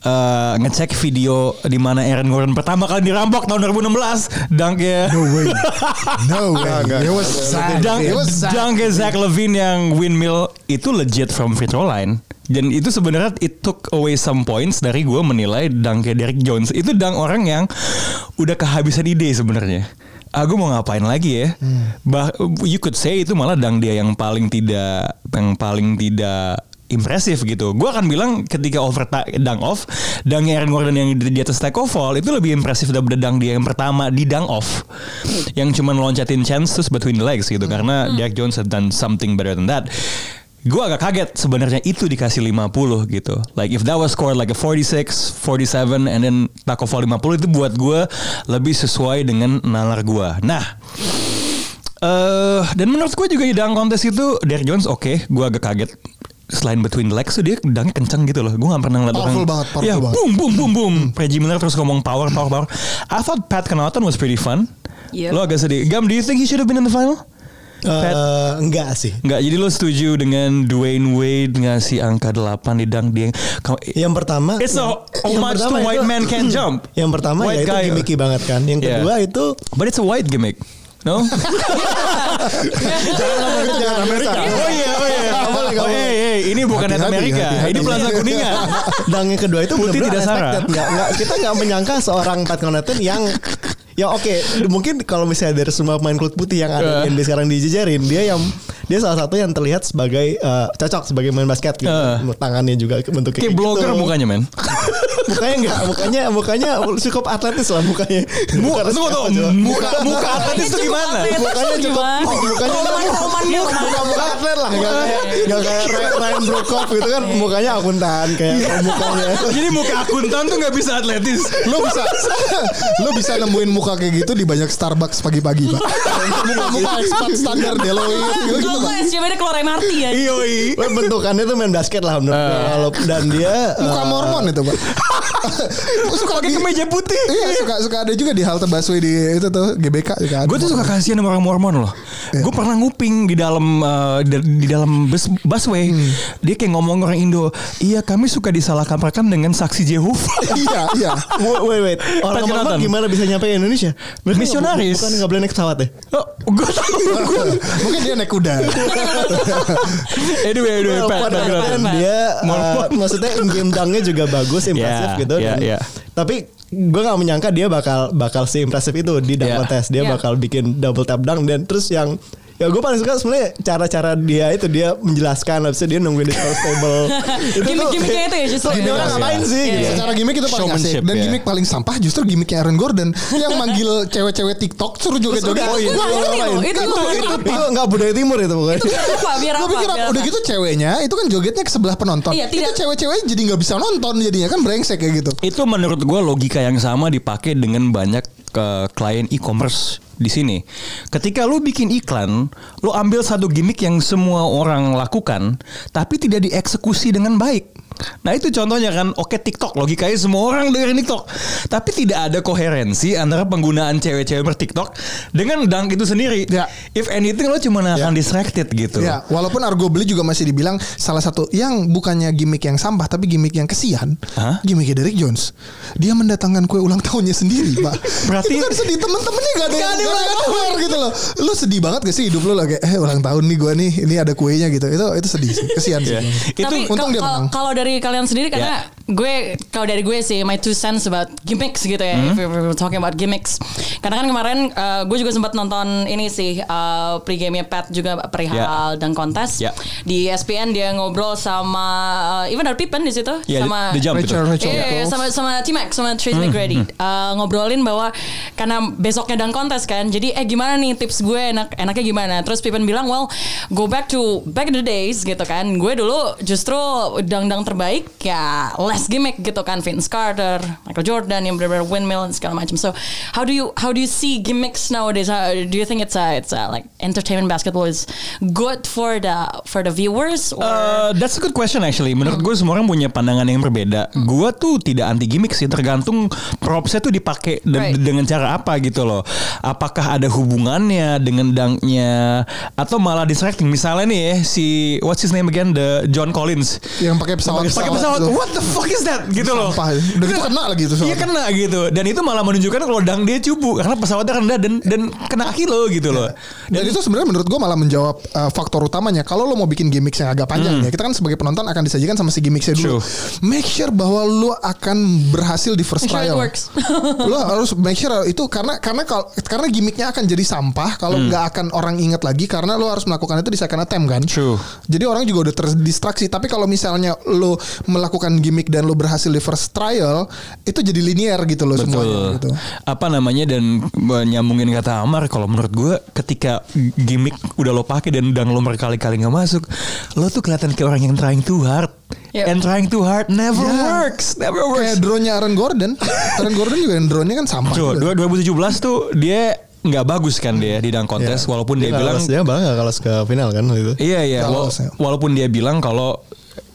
eh, ngecek video di mana Aaron Gordon pertama kali dirampok tahun 2016 dunknya. No way. No <laughs> way. It was sad. Dunk, It was sad. dunknya Zach Levine yang windmill itu legit from free throw line. Dan itu sebenarnya it took away some points dari gue menilai dunknya Derrick Jones. Itu dunk orang yang udah kehabisan ide sebenarnya. Aku mau ngapain lagi ya? Bah, you could say itu malah dunk dia yang paling tidak yang paling tidak impresif gitu. Gue akan bilang ketika over dunk off, dunk Aaron Gordon yang di, di atas take off fall itu lebih impresif daripada dunk dia yang pertama di dunk off. Yang cuman loncatin chance terus between the legs gitu karena Derrick Jones have done something better than that. Gue agak kaget sebenarnya itu dikasih 50 gitu. Like if that was scored like a 46, 47 and then taco fall 50 itu buat gue lebih sesuai dengan nalar gue. Nah, eh dan menurut gue juga di dunk contest itu Derrick Jones oke, gue agak kaget. Selain between the legs tuh dia dangnya kenceng gitu loh. Gue gak pernah ngeliat Powerful orang. banget, powerful ya, banget. boom, boom, boom, boom. Reggie Miller terus ngomong power, power, power. I thought Pat Connaughton was pretty fun. Yep. Lo agak sedih. Gam, do you think he should have been in the final? Pat? Eh, enggak sih Enggak, jadi lo setuju dengan Dwayne Wade ngasih angka 8 di dunk dia. Kamu- yang pertama It's a yang homage to white itu- man can't jump. <clears throat> yang pertama White ya itu guy. gimmicky banget kan yang Yeah. kedua itu But it's a white gimmick. No? <laughs> Jangan Amerika, jangan Amerika. Oh iya, oh iya. Oh, boleh. hey, hey, ini bukan Hati-hati, Amerika. hati-hati. Ini Plaza Kuningan. <laughs> Dan yang kedua itu Putih tidak sarah. unexpected. Nggak, nggak, kita nggak menyangka seorang Pat Connaughton yang ya oke mungkin kalau misalnya dari semua pemain kulit putih yang ada Eh. di NBA sekarang dijejerin dia yang dia salah satu yang terlihat sebagai eh, cocok sebagai main basket gitu Eh. tangannya juga bentuknya Kayak blogger gitu. mukanya, men. <laughs> mukanya enggak mukanya mukanya cukup atletis lah mukanya. Muka, tunggu, siapa, Muka, muka atletis itu gimana? Mukanya cukup mukanya muka muka atlet lah nggak kayak nggak kayak Ryan- Brokoff gitu kan. Mukanya akuntan kayak mukanya. Jadi muka akuntan tuh nggak bisa atletis. Lo bisa Lo bisa nemuin muka kayak gitu di banyak Starbucks pagi-pagi pak. Muka-muka ekspat standar Deloitte gitu, gitu Kalau SCBD keluar MRT ya. Wah, bentukannya tuh main basket lah menurut. Kalau- dan dia Muka eh, Mormon itu pak Suka Pakai kemeja putih. Iya suka suka ada juga di halte busway di itu tuh GBK juga ada. Gue tuh suka kasihan sama orang Mormon loh. Gue pernah nguping di dalam eh, di, di dalam bus busway. Dia kayak ngomong orang Indo. Iya kami suka disalahkaprahkan dengan saksi Jehovah. Iya iya. <laughs> Wait, wait, wait. Orang Mormon gimana bisa nyampe Indonesia? Mereka Misionaris. Bukan nggak boleh naik pesawat ya? oh, gue tahu. Mungkin dia naik kuda. <laughs> anyway, anyway, Pat, dia uh, maksudnya in game dunk-nya juga bagus, <laughs> impresif Yeah, gitu. yeah, dan- yeah. Tapi gue gak menyangka dia bakal bakal se impresif itu di dunk Yeah. contest. Dia Yeah. bakal bikin double tap dunk dan terus yang Ya gue paling suka sebenarnya cara-cara dia itu dia menjelaskan habis itu dia nungguin di table. <laughs> itu tuh Gimik-gimiknya itu ya justru. Ini orang ngapain sih? Iya, gitu. Secara gimmick itu paling asik dan ya. gimmick paling sampah justru gimmicknya Aaron Gordon yang manggil cewek-cewek TikTok suruh joget-joget. Oh iya, itu itu itu- itu itu- itu itu nggak budaya timur itu pokoknya. Biar apa? Biar Gue apa? pikir udah gitu ceweknya itu kan jogetnya ke sebelah penonton. Iya, itu cewek-cewek jadi nggak bisa nonton jadinya kan brengsek kayak gitu. Itu menurut gue logika yang sama dipakai dengan banyak ke klien e-commerce di sini. Ketika lu bikin iklan, lu ambil satu gimmick yang semua orang lakukan, tapi tidak dieksekusi dengan baik. Nah itu contohnya kan, oke TikTok logikanya semua orang dengerin TikTok, tapi tidak ada koherensi antara penggunaan cewek-cewek ber TikTok dengan dunk itu sendiri. Ya. If anything lo cuma akan distracted gitu. Ya, walaupun arguably juga masih dibilang salah satu yang bukannya gimmick yang sampah tapi gimmick yang kesian. Hah? Gimmicknya Derek Jones. Dia mendatangkan kue ulang tahunnya sendiri, Pak. <laughs> Berarti- itu kan sedih temen-temennya gak ada yang ada aware gitu loh. Lu sedih banget gak sih hidup lu lagi eh ulang tahun nih gua nih, ini ada kuenya gitu. Itu itu sedih sih, kesian sih. Ya. Itu Tapi untung dia menang. kalau dari kalian sendiri karena Ya. gue kalau dari gue sih my two cents about gimmicks gitu ya. Hmm. If we're talking about gimmicks. Karena kan kemarin uh, gue juga sempat nonton ini sih uh, pre-game-nya Pat juga perihal dan kontes. Ya. Di ESPN dia ngobrol sama uh, even ada Pippen di situ Ya, sama The Jump itu. Rachel, Rachel. Iya, iya, sama sama T-Max sama Tracy McGrady Uh, ngobrolin bahwa karena besoknya dan kontes kan jadi eh gimana nih tips gue enak enaknya gimana terus Pippen bilang well go back to back in the days gitu kan gue dulu justru dang-dang terbaik ya less gimmick gitu kan Vince Carter Michael Jordan yang benar-benar windmill dan segala macam so how do you how do you see gimmicks nowadays How- do you think it's uh, it's uh, like entertainment basketball is good for the for the viewers or Uh, that's a good question actually. Menurut gue semua orang punya pandangan yang berbeda. Gue tuh tidak anti gimmick sih, tergantung propsnya tuh dipakai de- Right. dengan cara apa gitu loh. Apakah ada hubungannya dengan dangnya atau malah distracting? Misalnya nih ya si what's his name again the John Collins. Yang pakai pesawat. Pakai pesawat, tuh. what the fuck is that? Gitu loh. Sampah. Udah gitu kena lagi tuh Iya kena gitu Dan itu malah menunjukkan kalau dang dia cubu Karena pesawatnya rendah dan dan kena kaki lo gitu loh Dan itu sebenarnya menurut gue malah menjawab uh, faktor utamanya. Kalau lo mau bikin gimmick yang agak panjang ya, kita kan sebagai penonton akan disajikan sama si gimmicknya dulu. Hmm. True. Make sure bahwa lo akan berhasil di first Make sure trial. works. <laughs> lo harus make sure itu karena karena kal- karena gimmicknya akan jadi sampah kalau nggak akan orang ingat lagi karena lo harus melakukan itu di second attempt kan. Hmm. True. Jadi orang juga udah terdistraksi. Tapi kalau misalnya lo melakukan gimmick dan lo berhasil di first trial, itu jadi linear gitu loh semuanya. Gitu. Apa namanya dan nyambungin kata Amar kalau menurut gue ketika gimmick udah lo pakai dan dang lo berkali-kali nggak masuk, lo tuh kelihatan kayak orang yang trying too hard. Yep. And trying too hard never Ya. works, never Kayak works. drone-nya Aaron Gordon. <laughs> Aaron Gordon juga drone-nya kan sama. Coba juga. 2017 tuh dia nggak bagus kan dia di dang kontes walaupun dia, nggak bilang dia malah nggak lolos ke final kan waktu itu. Iya iya. Ya. walaupun dia bilang kalau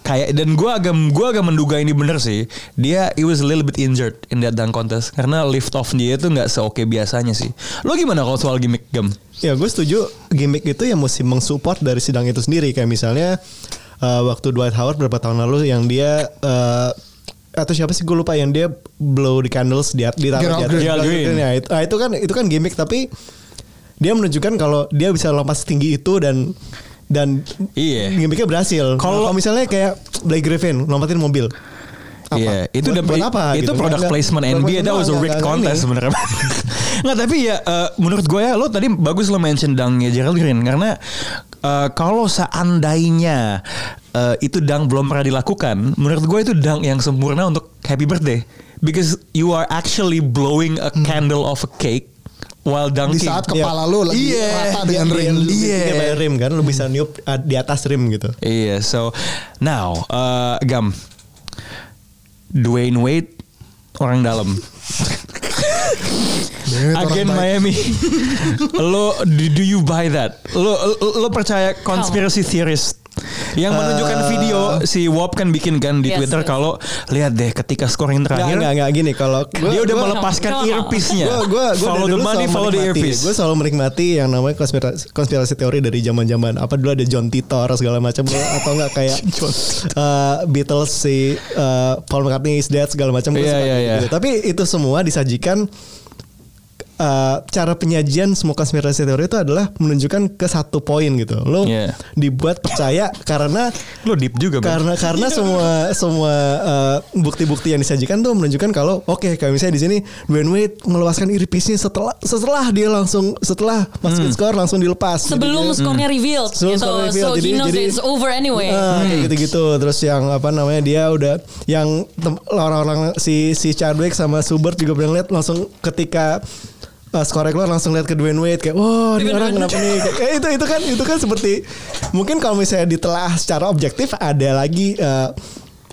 kayak dan gue agak gua agak menduga ini bener sih. Dia he was a little bit injured in that dunk contest karena lift off dia itu nggak seoke biasanya sih. Lo gimana kalau soal gimmick gem? Ya gue setuju gimmick itu yang mesti mensupport dari sidang itu sendiri kayak misalnya eh, waktu Dwight Howard beberapa tahun lalu yang dia eh, atau siapa sih gue lupa yang dia blow the candles di di taruh Gerald di atas-. Ya, itu, ah, itu kan itu kan gimmick tapi dia menunjukkan kalau dia bisa lompat setinggi itu dan dan Iya. gimmicknya berhasil. Kalau- Kalau misalnya kayak Blake Griffin lompatin mobil. Apa? Iya, itu buat, udah buat apa? Itu gitu? product Nggak- placement nggak- NBA that was a rigged contest sebenarnya. <laughs> Nggak tapi ya eh, menurut gue ya lo tadi bagus lo mention dangnya Gerald Green karena eh, kalau seandainya eh, itu dang belum pernah dilakukan, menurut gue itu dang yang sempurna untuk happy birthday because you are actually blowing a candle of a cake while Di dunking. saat kepala lu lagi Iya, rata dengan ring. dia- Iya. pakai rim kan, lu bisa niup uh, di atas rim gitu. Iya, so now uh, Gam Dwayne Wade orang dalam. Agen. Miami. <laughs> lo do, do you buy that? Lo lo, lo percaya conspiracy theorist yang menunjukkan video si Wop kan bikin kan di Yes, Twitter yes. kalau lihat deh ketika scoring Enggak, terakhir enggak, enggak gini kalau dia udah melepaskan Gua- earpiece-nya. Gue gue gue follow the money, follow the earpiece. Gue selalu menikmati yang namanya konspirasi, konspirasi teori dari zaman-zaman apa dulu ada John Titor segala macam atau enggak kayak <laughs> uh, Beatles si uh, Paul McCartney is dead segala macam. Gua Iya, suka iya, gitu. iya. Tapi itu semua disajikan uh, cara penyajian semua konspirasi teori itu adalah menunjukkan ke satu poin gitu. Lo Iya. dibuat percaya karena Lo deep juga, karena karena semua semua uh, bukti-bukti yang disajikan tuh menunjukkan kalau oke kayak misalnya di sini Dwayne Wade melepaskan earpiece-nya setelah setelah dia langsung setelah masukin skor langsung dilepas. Sebelum Jadi dia- skornya revealed Sebelum gitu. skornya revealed. So Jadi- he knows jadi- it's over anyway. Ah, kayak gitu-gitu terus yang apa namanya dia udah yang tem- orang-orang si si Chadwick sama Subert juga pernah lihat langsung ketika uh, skornya keluar langsung lihat ke Dwayne Wade kayak wah ini orang kenapa nih? Kayak, kayak itu itu kan itu kan seperti mungkin kalau misalnya ditelaah secara objektif ada lagi uh,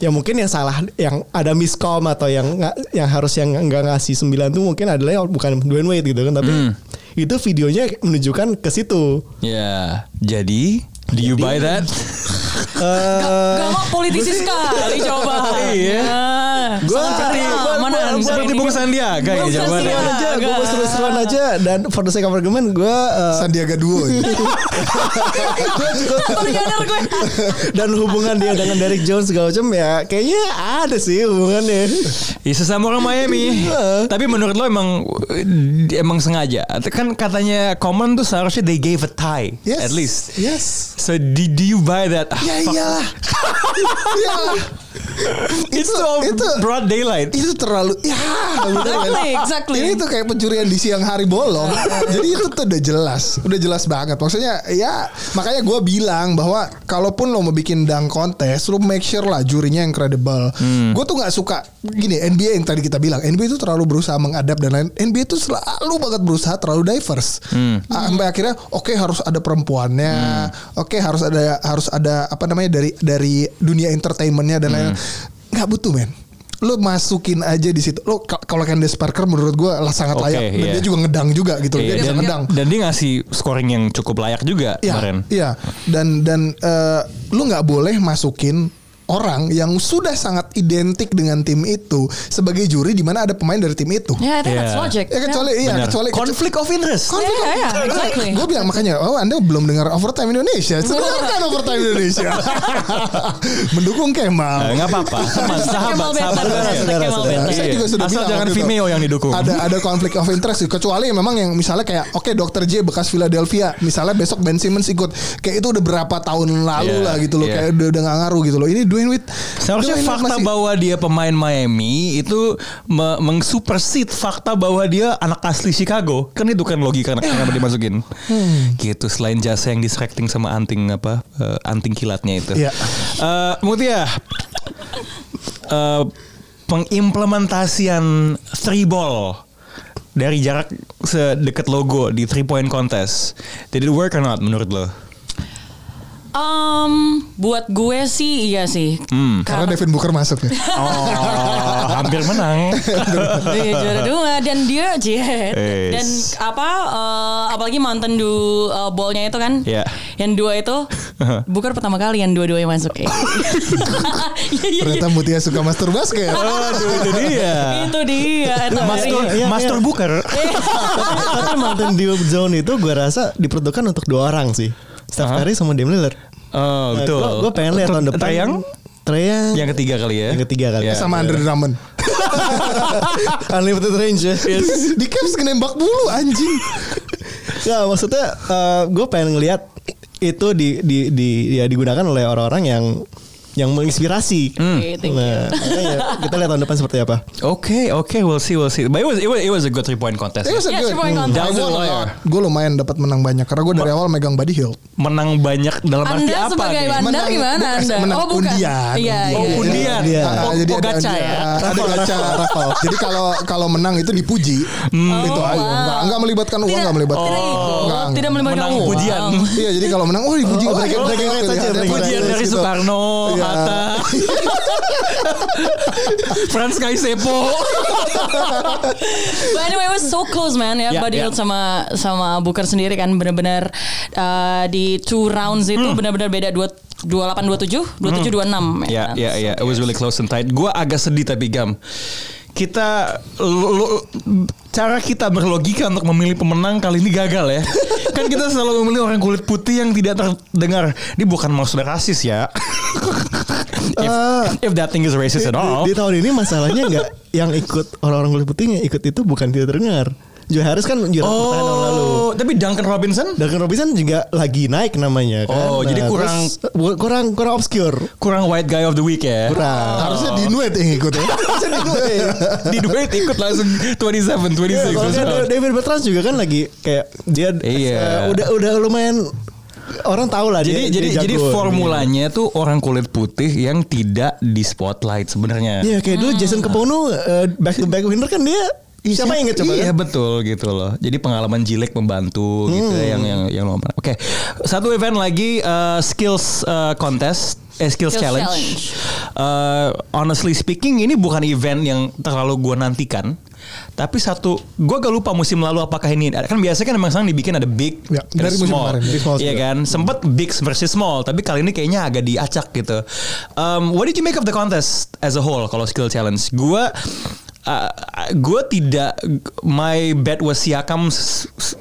ya mungkin yang salah yang ada miskom atau yang yang harus yang nggak ngasih 9 tuh mungkin adalah bukan Dwayne Wade gitu kan tapi itu videonya menunjukkan ke situ. Ya, jadi do you buy that? Eh, Gak mau politisi sekali coba. Iya. Gua- ceria, gua- mana Seperti ini. Bung Sandiaga ya jawabannya. seru-seruan aja, gue mau seru-seruan aja dan for the sake of argument gue uh, Sandiaga Duo. <laughs> gue. <laughs> dan hubungan dia dengan Derek Jones segala macam ya kayaknya ada sih hubungannya. Ya sesama orang Miami. <laughs> Tapi menurut lo emang emang sengaja. Kan katanya Common tuh seharusnya they gave a tie Yes. at least. Yes. So do, do you buy that? Yeah, yeah. <laughs> fuck. <laughs> Itu- itu- broad daylight. Itu terlalu ya bener <laughs> kan? Exactly, exactly. Ini tuh kayak pencurian di siang hari bolong. <laughs> Jadi itu tuh udah jelas, udah jelas banget. Maksudnya ya makanya gue bilang bahwa kalaupun lo mau bikin dang kontes, lo make sure lah jurinya yang credible. Gue tuh nggak suka gini NBA yang tadi kita bilang, NBA itu terlalu berusaha mengadap dan lain. NBA itu selalu banget berusaha terlalu diverse. Ah, Sampai akhirnya oke harus ada perempuannya, oke harus ada harus ada apa namanya dari dari dunia entertainmentnya dan lain. Nggak butuh men lo masukin aja di situ. Lo ka- kalau Candace Parker menurut gue lah sangat Oke, layak dan iya. dia juga ngedang juga gitu. Iya, dia dan, ngedang. dan dia ngasih scoring yang cukup layak juga Iya, kemarin. iya. Dan dan eh, lu nggak boleh masukin orang yang sudah sangat identik dengan tim itu sebagai juri di mana ada pemain dari tim itu. Ya, that's Yeah. logic. Ya kecuali iya Benar. kecuali Conflict of interest. Konflik Iya, iya, of- exactly. Gue bilang makanya, oh Anda belum dengar Overtime Indonesia. <laughs> Dengarkan Overtime Indonesia. <laughs> Mendukung Kemal. Eh, nggak apa-apa. <laughs> Sahabat, sahabat. Saudara. Saya juga sudah Asal bilang jangan. Vimeo yang didukung. Ada ada konflik of interest kecuali memang yang misalnya kayak oke Dr. J bekas Philadelphia misalnya besok Ben Simmons ikut kayak itu udah berapa tahun lalu Iya, lah gitu loh kayak udah udah gak ngaruh gitu loh. Ini Dwayne Wade Seharusnya Wade fakta masih- bahwa dia pemain Miami itu me mengsupersit fakta bahwa dia anak asli Chicago. Kan itu kan logika anak kenapa dimasukin. Hmm. Gitu selain jasa yang distracting sama anting apa eh, anting kilatnya itu. Iya. Eh, Mutia eh, pengimplementasian three ball dari jarak sedekat logo di three point contest. Did it work or not menurut lo? Um, buat gue sih iya sih. karena Devin Booker masuk ya. Oh, hampir menang. <laughs> Iya juara dua dan dia Yes. dan apa eh, apalagi Mountain Dew eh, ballnya itu kan Iya. yang dua itu <laughs> bukan pertama kali yang dua-duanya masuk ya. <laughs> Iya, iya, iya. Ternyata Mutia suka master basket. Aduh, itu dia. itu dia itu Master, dari- Iya, Master iya. Booker. Tapi Mountain Dew Zone itu gue rasa diperuntukkan untuk dua orang sih. Steph. Curry sama Dame Lillard. Oh, betul. Gue pengen lihat tahun depan. Young. Yang ketiga kali ya. Yang ketiga kali. Ya. Sama Andre Drummond. <laughs> Unlimited range ya. Di Cavs nembak bulu anjing. Nggak, maksudnya gue pengen ngelihat itu di, di, di ya digunakan oleh orang-orang yang yang menginspirasi. Oke, thank you. Nah, makanya kita lihat tahun depan seperti apa. Oke, oke, we'll see, we'll see. But it was, it was, it was a good three point contest. It was a Yeah, good. three point contest. Down the wire. Gue lumayan dapat menang banyak karena gue dari awal megang Buddy Hill. Menang banyak dalam arti Anda apa sebagai nih? Anda Menang- gimana bukan, Anda? menang oh bukan. undian. Iya, Oh, iya. undian. Iya. Ah, Oh, jadi oh, ada gacha ya? Ada gacha raffle. Jadi kalau kalau menang itu dipuji. Itu aja. wow. Enggak enggak melibatkan uang, enggak melibatkan. Enggak. Tidak melibatkan Menang uang. pujian. Iya, jadi kalau menang oh dipuji Oh, oh, oh, oh, oh, Pujian dari. Soekarno, Hatta, Franz Kaisepo. But anyway, it was so close man ya. Yeah, Buddy yeah. Sama sama Booker sendiri kan benar-benar uh, di two rounds itu Hmm. benar-benar beda dua 28 27 27 26 Ya, kan? ya, ya. It was really close and tight. Gue agak sedih tapi gam. Kita lo- cara kita berlogika untuk memilih pemenang kali ini gagal ya. <laughs> kan kita selalu memilih orang kulit putih yang tidak terdengar. Ini bukan maksud rasis ya. if, if that thing is racist at all. Di tahun ini masalahnya nggak <laughs> yang ikut orang-orang kulit putih yang ikut itu bukan tidak terdengar. Joe Harris kan juara pertahanan tahun lalu. Oh, tapi Duncan Robinson Duncan Robinson juga lagi naik namanya kan. Oh, jadi kurang- terus, kurang kurang obscure. kurang white guy of the week ya. Kurang. Harusnya Dinwiddie yang ikut ya. <laughs> Harusnya di gue. Di duet ikut langsung 27, 26. Iya, kalau nggak, Terus- David Bertrand juga kan lagi kayak dia Iya. eh, udah udah lumayan orang tahu lah jadi dia, jadi dia jadi formulanya tuh orang kulit putih yang tidak di spotlight sebenarnya. Iya kayak dulu Jason Kepono eh, back to back winner kan dia siapa yang inget coba Iya kan? betul gitu loh. Jadi pengalaman Jilek membantu gitu ya, yang yang yang lomba. Oke, satu event lagi uh, skills uh, contest, eh, skills, Skills challenge. challenge. Uh, honestly speaking, ini bukan event yang terlalu gue nantikan. Tapi satu, gue gak lupa musim lalu apakah ini kan biasanya kan emang sekarang dibikin ada big, Ya, ada dari musim small, kemarin, big, small iya kan. Sempet big versus small, tapi kali ini kayaknya agak diacak gitu. Um, what did you make of the contest as a whole kalau skill challenge? Gue gue tidak my bet was Siakam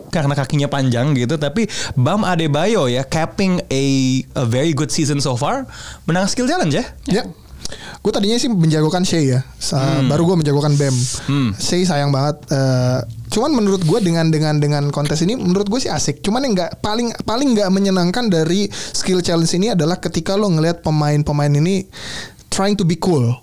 karena kakinya panjang gitu tapi Bam Adebayo ya capping a a very good season so far menang skill challenge ya Ya. Gue tadinya sih menjagokan Shea ya. Sa- Baru gue menjagokan Bam. Shea sayang banget. eh, cuman menurut gue dengan dengan dengan kontes ini menurut gue sih asik. Cuman yang nggak paling paling nggak menyenangkan dari skill challenge ini adalah ketika lo ngelihat pemain-pemain ini trying to be cool.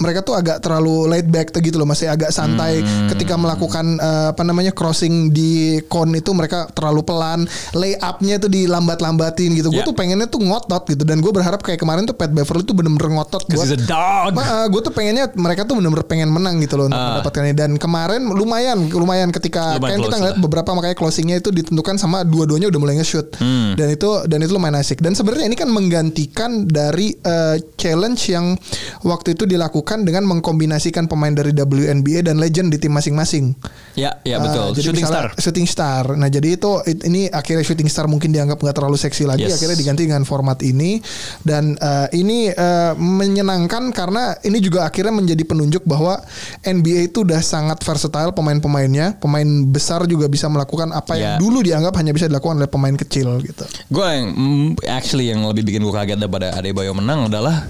Mereka tuh agak terlalu laid back gitu loh, masih agak santai ketika melakukan eh, apa namanya crossing di kon itu mereka terlalu pelan, lay up-nya tuh dilambat-lambatin gitu. Gue Ya. tuh pengennya tuh ngotot gitu dan gue berharap kayak kemarin tuh Pat Beverly tuh bener-bener ngotot buat a dog gue tuh pengennya mereka tuh bener-bener pengen menang gitu loh untuk Ah. mendapatkan ini dan kemarin lumayan lumayan ketika Lumayan kan kita ngeliat lah. beberapa makanya closingnya itu ditentukan sama dua-duanya udah mulai nge-shoot Hmm. dan itu dan itu lumayan asik dan sebenarnya ini kan menggantikan dari eh, challenge yang waktu itu dilakukan dengan mengkombinasikan pemain dari WNBA dan legend di tim masing-masing. ya ya Ah, betul jadi shooting misalnya star Shooting star. Nah jadi itu it- ini akhirnya shooting star mungkin dianggap nggak terlalu seksi lagi. Yes. Akhirnya diganti dengan format ini dan eh, ini eh, menyenangkan karena ini juga akhirnya menjadi penunjuk bahwa NBA itu udah sangat versatile pemain-pemainnya. Pemain besar juga bisa melakukan apa yang Ya. dulu dianggap hanya bisa dilakukan oleh pemain kecil gitu. gue yang mm, actually yang lebih bikin gue kaget daripada Adebayo menang adalah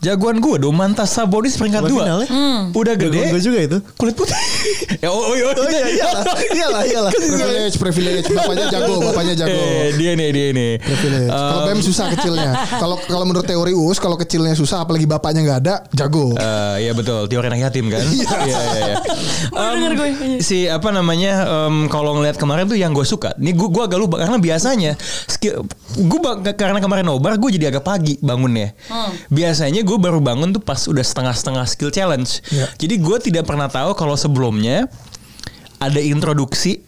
jagoan gue Domantas Sabonis peringkat dua final ya? udah gede Gue juga itu. kulit putih <laughs> ya oh, oh, oh, Oh iya iyalah, iyalah, iyalah. Privilege, privilege. Bapaknya jago, <laughs> bapaknya jago. Eh, dia nih dia nih Privilege. kalau Um, Bam susah kecilnya. Kalau kalau menurut teori US kalau kecilnya susah apalagi bapaknya nggak ada, jago. Eh, iya betul teori anak yatim kan iya iya iya <laughs> Oh, denger gue. si apa namanya em, kalau ngeliat kemarin tuh yang gue suka nih gue gue agak lupa karena biasanya skill gue karena kemarin nobar gue jadi agak pagi bangunnya biasanya gue baru bangun tuh pas udah setengah-setengah skill challenge Iya. jadi gue tidak pernah tahu kalau sebelumnya ada introduksi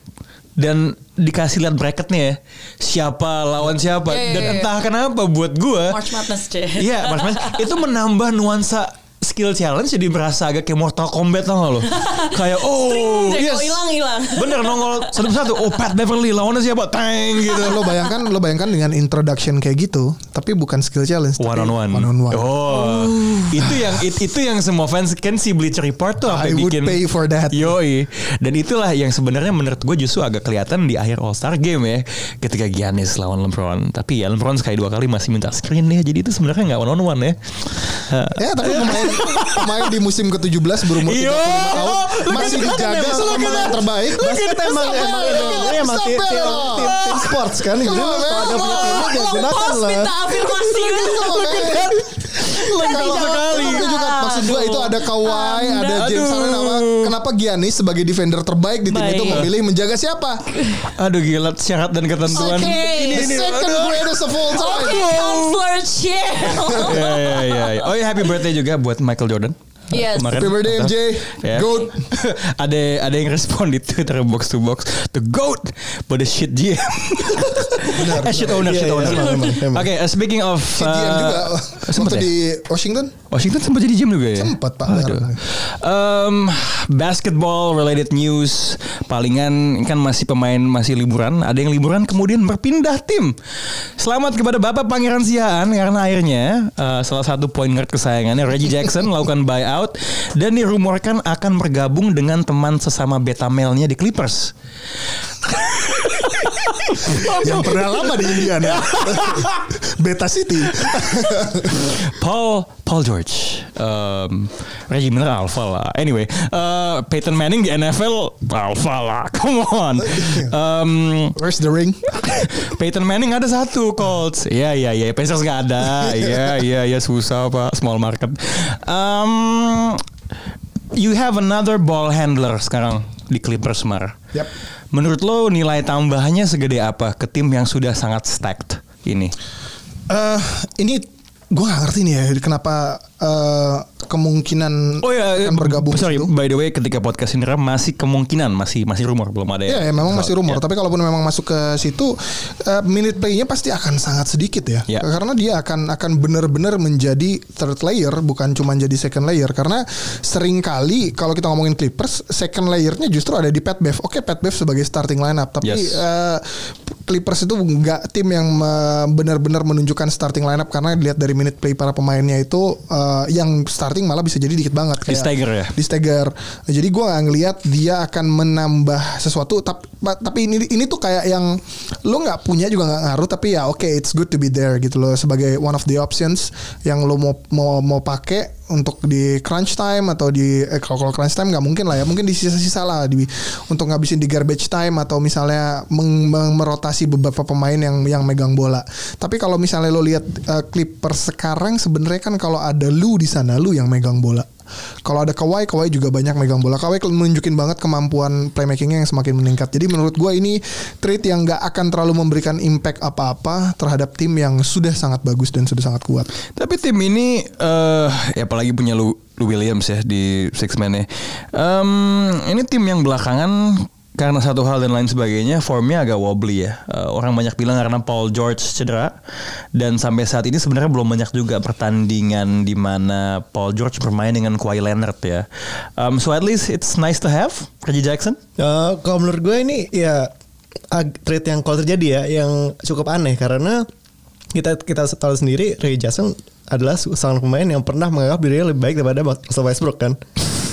dan dikasih lihat bracketnya ya siapa lawan siapa Iya, iya, dan iya. entah kenapa buat gue March Madness. Iya, Mas Mas. <laughs> itu menambah nuansa skill challenge jadi berasa agak kayak Mortal Kombat tau gak lo? <laughs> kayak oh, Jago yes. hilang hilang. Bener nongol satu persatu. Oh Pat Beverly lawannya siapa? Tang gitu. lo bayangkan lo bayangkan dengan introduction kayak gitu, tapi bukan skill challenge, One on one. One on one. Oh, itu yang it- itu yang semua fans kan si Bleacher Report tuh would bikin. pay for that. Yoi. Dan itulah yang sebenarnya menurut gue justru agak kelihatan di akhir All Star Game ya, ketika Giannis lawan LeBron. Tapi ya LeBron sekali dua kali masih minta screen ya, jadi itu sebenarnya nggak one on one ya. Ya tapi <laughs> pemain pemain di musim ke-17 berumur 35 Iyo, tahun masih dijaga sama pemain terbaik. Basket emang emang emang tim tim tim tim sports kan. Kalau ada punya dia Kalau gunakan lah. minta afirmasi gitu. Kalau sekali. Itu juga maksud gue itu ada Kawhi, Anda. ada James Aduh. Harden apa? Kenapa Giannis sebagai defender terbaik di tim Baik. itu memilih menjaga siapa? Aduh gila syarat dan ketentuan. Oke. The Ini- second greatest of all time. Oke, counselor chill. <laughs> ya, ya, ya, ya. Oh ya happy birthday juga buat Michael Jordan. Yes. Kemarin. Happy birthday MJ. Ya. Goat. <laughs> ada ada yang respon di Twitter box to box the goat but the shit GM. <laughs> eh shit owner, shit Iya, iya, owner. emang, emang. Oke, uh, speaking of GM juga uh, waktu sempet ya? di Washington. Washington sempat jadi GM juga ya? Sempat, Pak. Aduh. Um, basketball related news palingan kan masih pemain masih liburan. Ada yang liburan kemudian berpindah tim. Selamat kepada Bapak Pangeran Siaan karena akhirnya uh, salah satu point guard kesayangannya Reggie Jackson <laughs> melakukan buyout dan dirumorkan akan bergabung dengan teman sesama beta male-nya di Clippers. Yang pernah lama di Indiana. Beta City. Paul Paul George, um, Reggie Miller alpha lah. Anyway, uh, Peyton Manning di NFL alpha lah. <laughs> Come on. Um, Where's the ring? Peyton Manning ada satu Colts. Iya iya iya. Pacers nggak ada. Iya iya iya susah pak. Small market. Um, you have another ball handler sekarang di Clippers Mar. Yap. Menurut lo nilai tambahnya segede apa ke tim yang sudah sangat stacked ini? Eh, ini gue gak ngerti nih ya kenapa eh, kemungkinan Oh ya, akan bergabung Sorry, situ. by the way, ketika podcast ini masih kemungkinan masih masih rumor belum ada ya. Iya, ya, memang masih rumor. Ya. Tapi kalaupun memang masuk ke situ, eh, minute play-nya pasti akan sangat sedikit ya. Ya. Karena dia akan akan benar-benar menjadi third layer, bukan cuma jadi second layer. Karena sering kali kalau kita ngomongin Clippers, second layernya justru ada di Pat Bev. Oke, Pat Bev sebagai starting lineup, tapi Yes. eh, Clippers itu nggak tim yang eh, benar-benar menunjukkan starting lineup karena dilihat dari minute play para pemainnya itu eh, yang starting malah bisa jadi dikit banget. Di stagger ya? di stagger. Jadi gue nggak ngelihat dia akan menambah sesuatu. Tapi tapi ini ini tuh kayak yang lo nggak punya juga nggak ngaruh. Tapi ya oke, it's good to be there gitu loh sebagai one of the options yang lo mau mau mau pakai untuk di crunch time atau di eh, kalau crunch time nggak mungkin lah ya. Mungkin di sisa-sisa lah di untuk ngabisin di garbage time atau misalnya meng- meng- merotasi beberapa pemain yang yang megang bola. Tapi kalau misalnya lo lihat eh, Clippers sekarang sebenarnya kan kalau ada lu di sana lu yang megang bola kalau ada Kawhi, Kawhi juga banyak megang bola. Kawhi menunjukin banget kemampuan playmakingnya yang semakin meningkat. Jadi menurut gue ini trade yang nggak akan terlalu memberikan impact apa-apa terhadap tim yang sudah sangat bagus dan sudah sangat kuat. Tapi tim ini eh ya apalagi punya Lou Williams ya di six man-nya. Em, ini tim yang belakangan karena satu hal dan lain sebagainya formnya agak wobbly ya. Eh, orang banyak bilang karena Paul George cedera dan sampai saat ini sebenarnya belum banyak juga pertandingan di mana Paul George bermain dengan Kawhi Leonard ya. Um, so at least it's nice to have Reggie Jackson. Eh, kalau menurut gue ini ya trade yang kalau terjadi ya yang cukup aneh karena kita kita tahu sendiri Ray Jackson adalah seorang pemain yang pernah menganggap dirinya lebih baik daripada Russell Westbrook kan.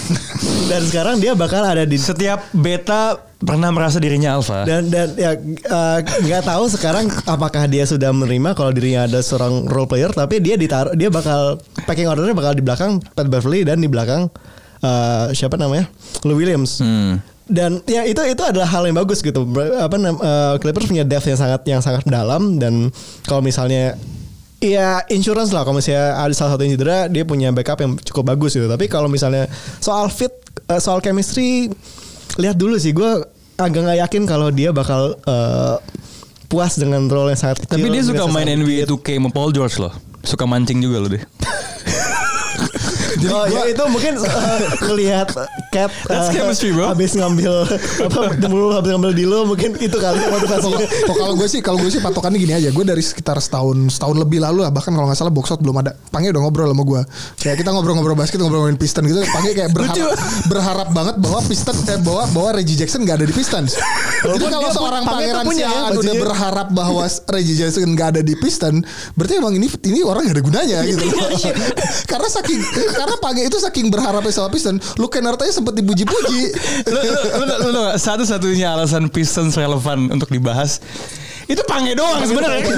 <laughs> Dan sekarang dia bakal ada di Setiap beta pernah merasa dirinya alpha. dan dan ya eh, nggak tahu sekarang apakah dia sudah menerima kalau dirinya ada seorang role player tapi dia ditaruh dia bakal packing ordernya bakal di belakang Pat Beverly dan di belakang eh, siapa namanya Lou Williams Hmm. dan ya itu itu adalah hal yang bagus gitu apa eh, Clippers punya depth yang sangat yang sangat dalam dan kalau misalnya Ya insurance lah kalau misalnya ada salah satu yang cedera dia punya backup yang cukup bagus gitu. Tapi kalau misalnya soal fit, eh, soal chemistry lihat dulu sih gue agak nggak yakin kalau dia bakal eh, puas dengan role yang sangat kecil. Tapi dia suka main NBA 2K sama Paul George loh. Suka mancing juga loh deh. <laughs> oh ya itu mungkin uh, ngelihat cat <laughs> That's uh, chemistry, bro. habis ngambil apa <laughs> dulu habis ngambil dilo mungkin itu kali motivasinya. Kalau gue sih kalau gue sih patokannya gini aja. Gue dari sekitar setahun setahun lebih lalu lah bahkan kalau nggak salah box out belum ada. Pange udah ngobrol sama gue kayak kita ngobrol-ngobrol basket ngobrol-ngobrolin Piston gitu Pange kayak berharap berharap banget bahwa Piston eh, bahwa bahwa Reggie Jackson nggak ada di Pistons jadi kalau seorang pangeran punya Siaan udah berharap bahwa Reggie Jackson nggak ada di Piston berarti emang ini ini orang gak ada gunanya gitu. karena saking karena Pange itu saking berharapnya sama Piston Luke Kennard aja sempet dipuji-puji lu, <laughs> lu, lu, lu, lu, lu, satu-satunya alasan Pistons relevan untuk dibahas itu pange doang sebenarnya. <laughs>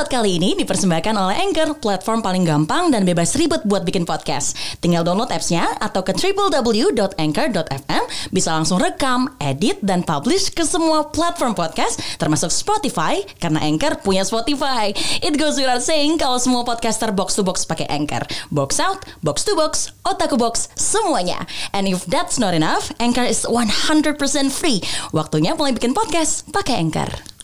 Out kali ini dipersembahkan oleh Anchor, platform paling gampang dan bebas ribet buat bikin podcast. Tinggal download apps-nya atau ke www.anchor.fm bisa langsung rekam, edit, dan publish ke semua platform podcast termasuk Spotify karena Anchor punya Spotify. It goes without saying kalau semua podcaster box to box pakai Anchor. Box out, box to box, otaku box, semuanya. And if that's not enough, Anchor is 100% free. Waktunya mulai bikin podcast pakai Anchor.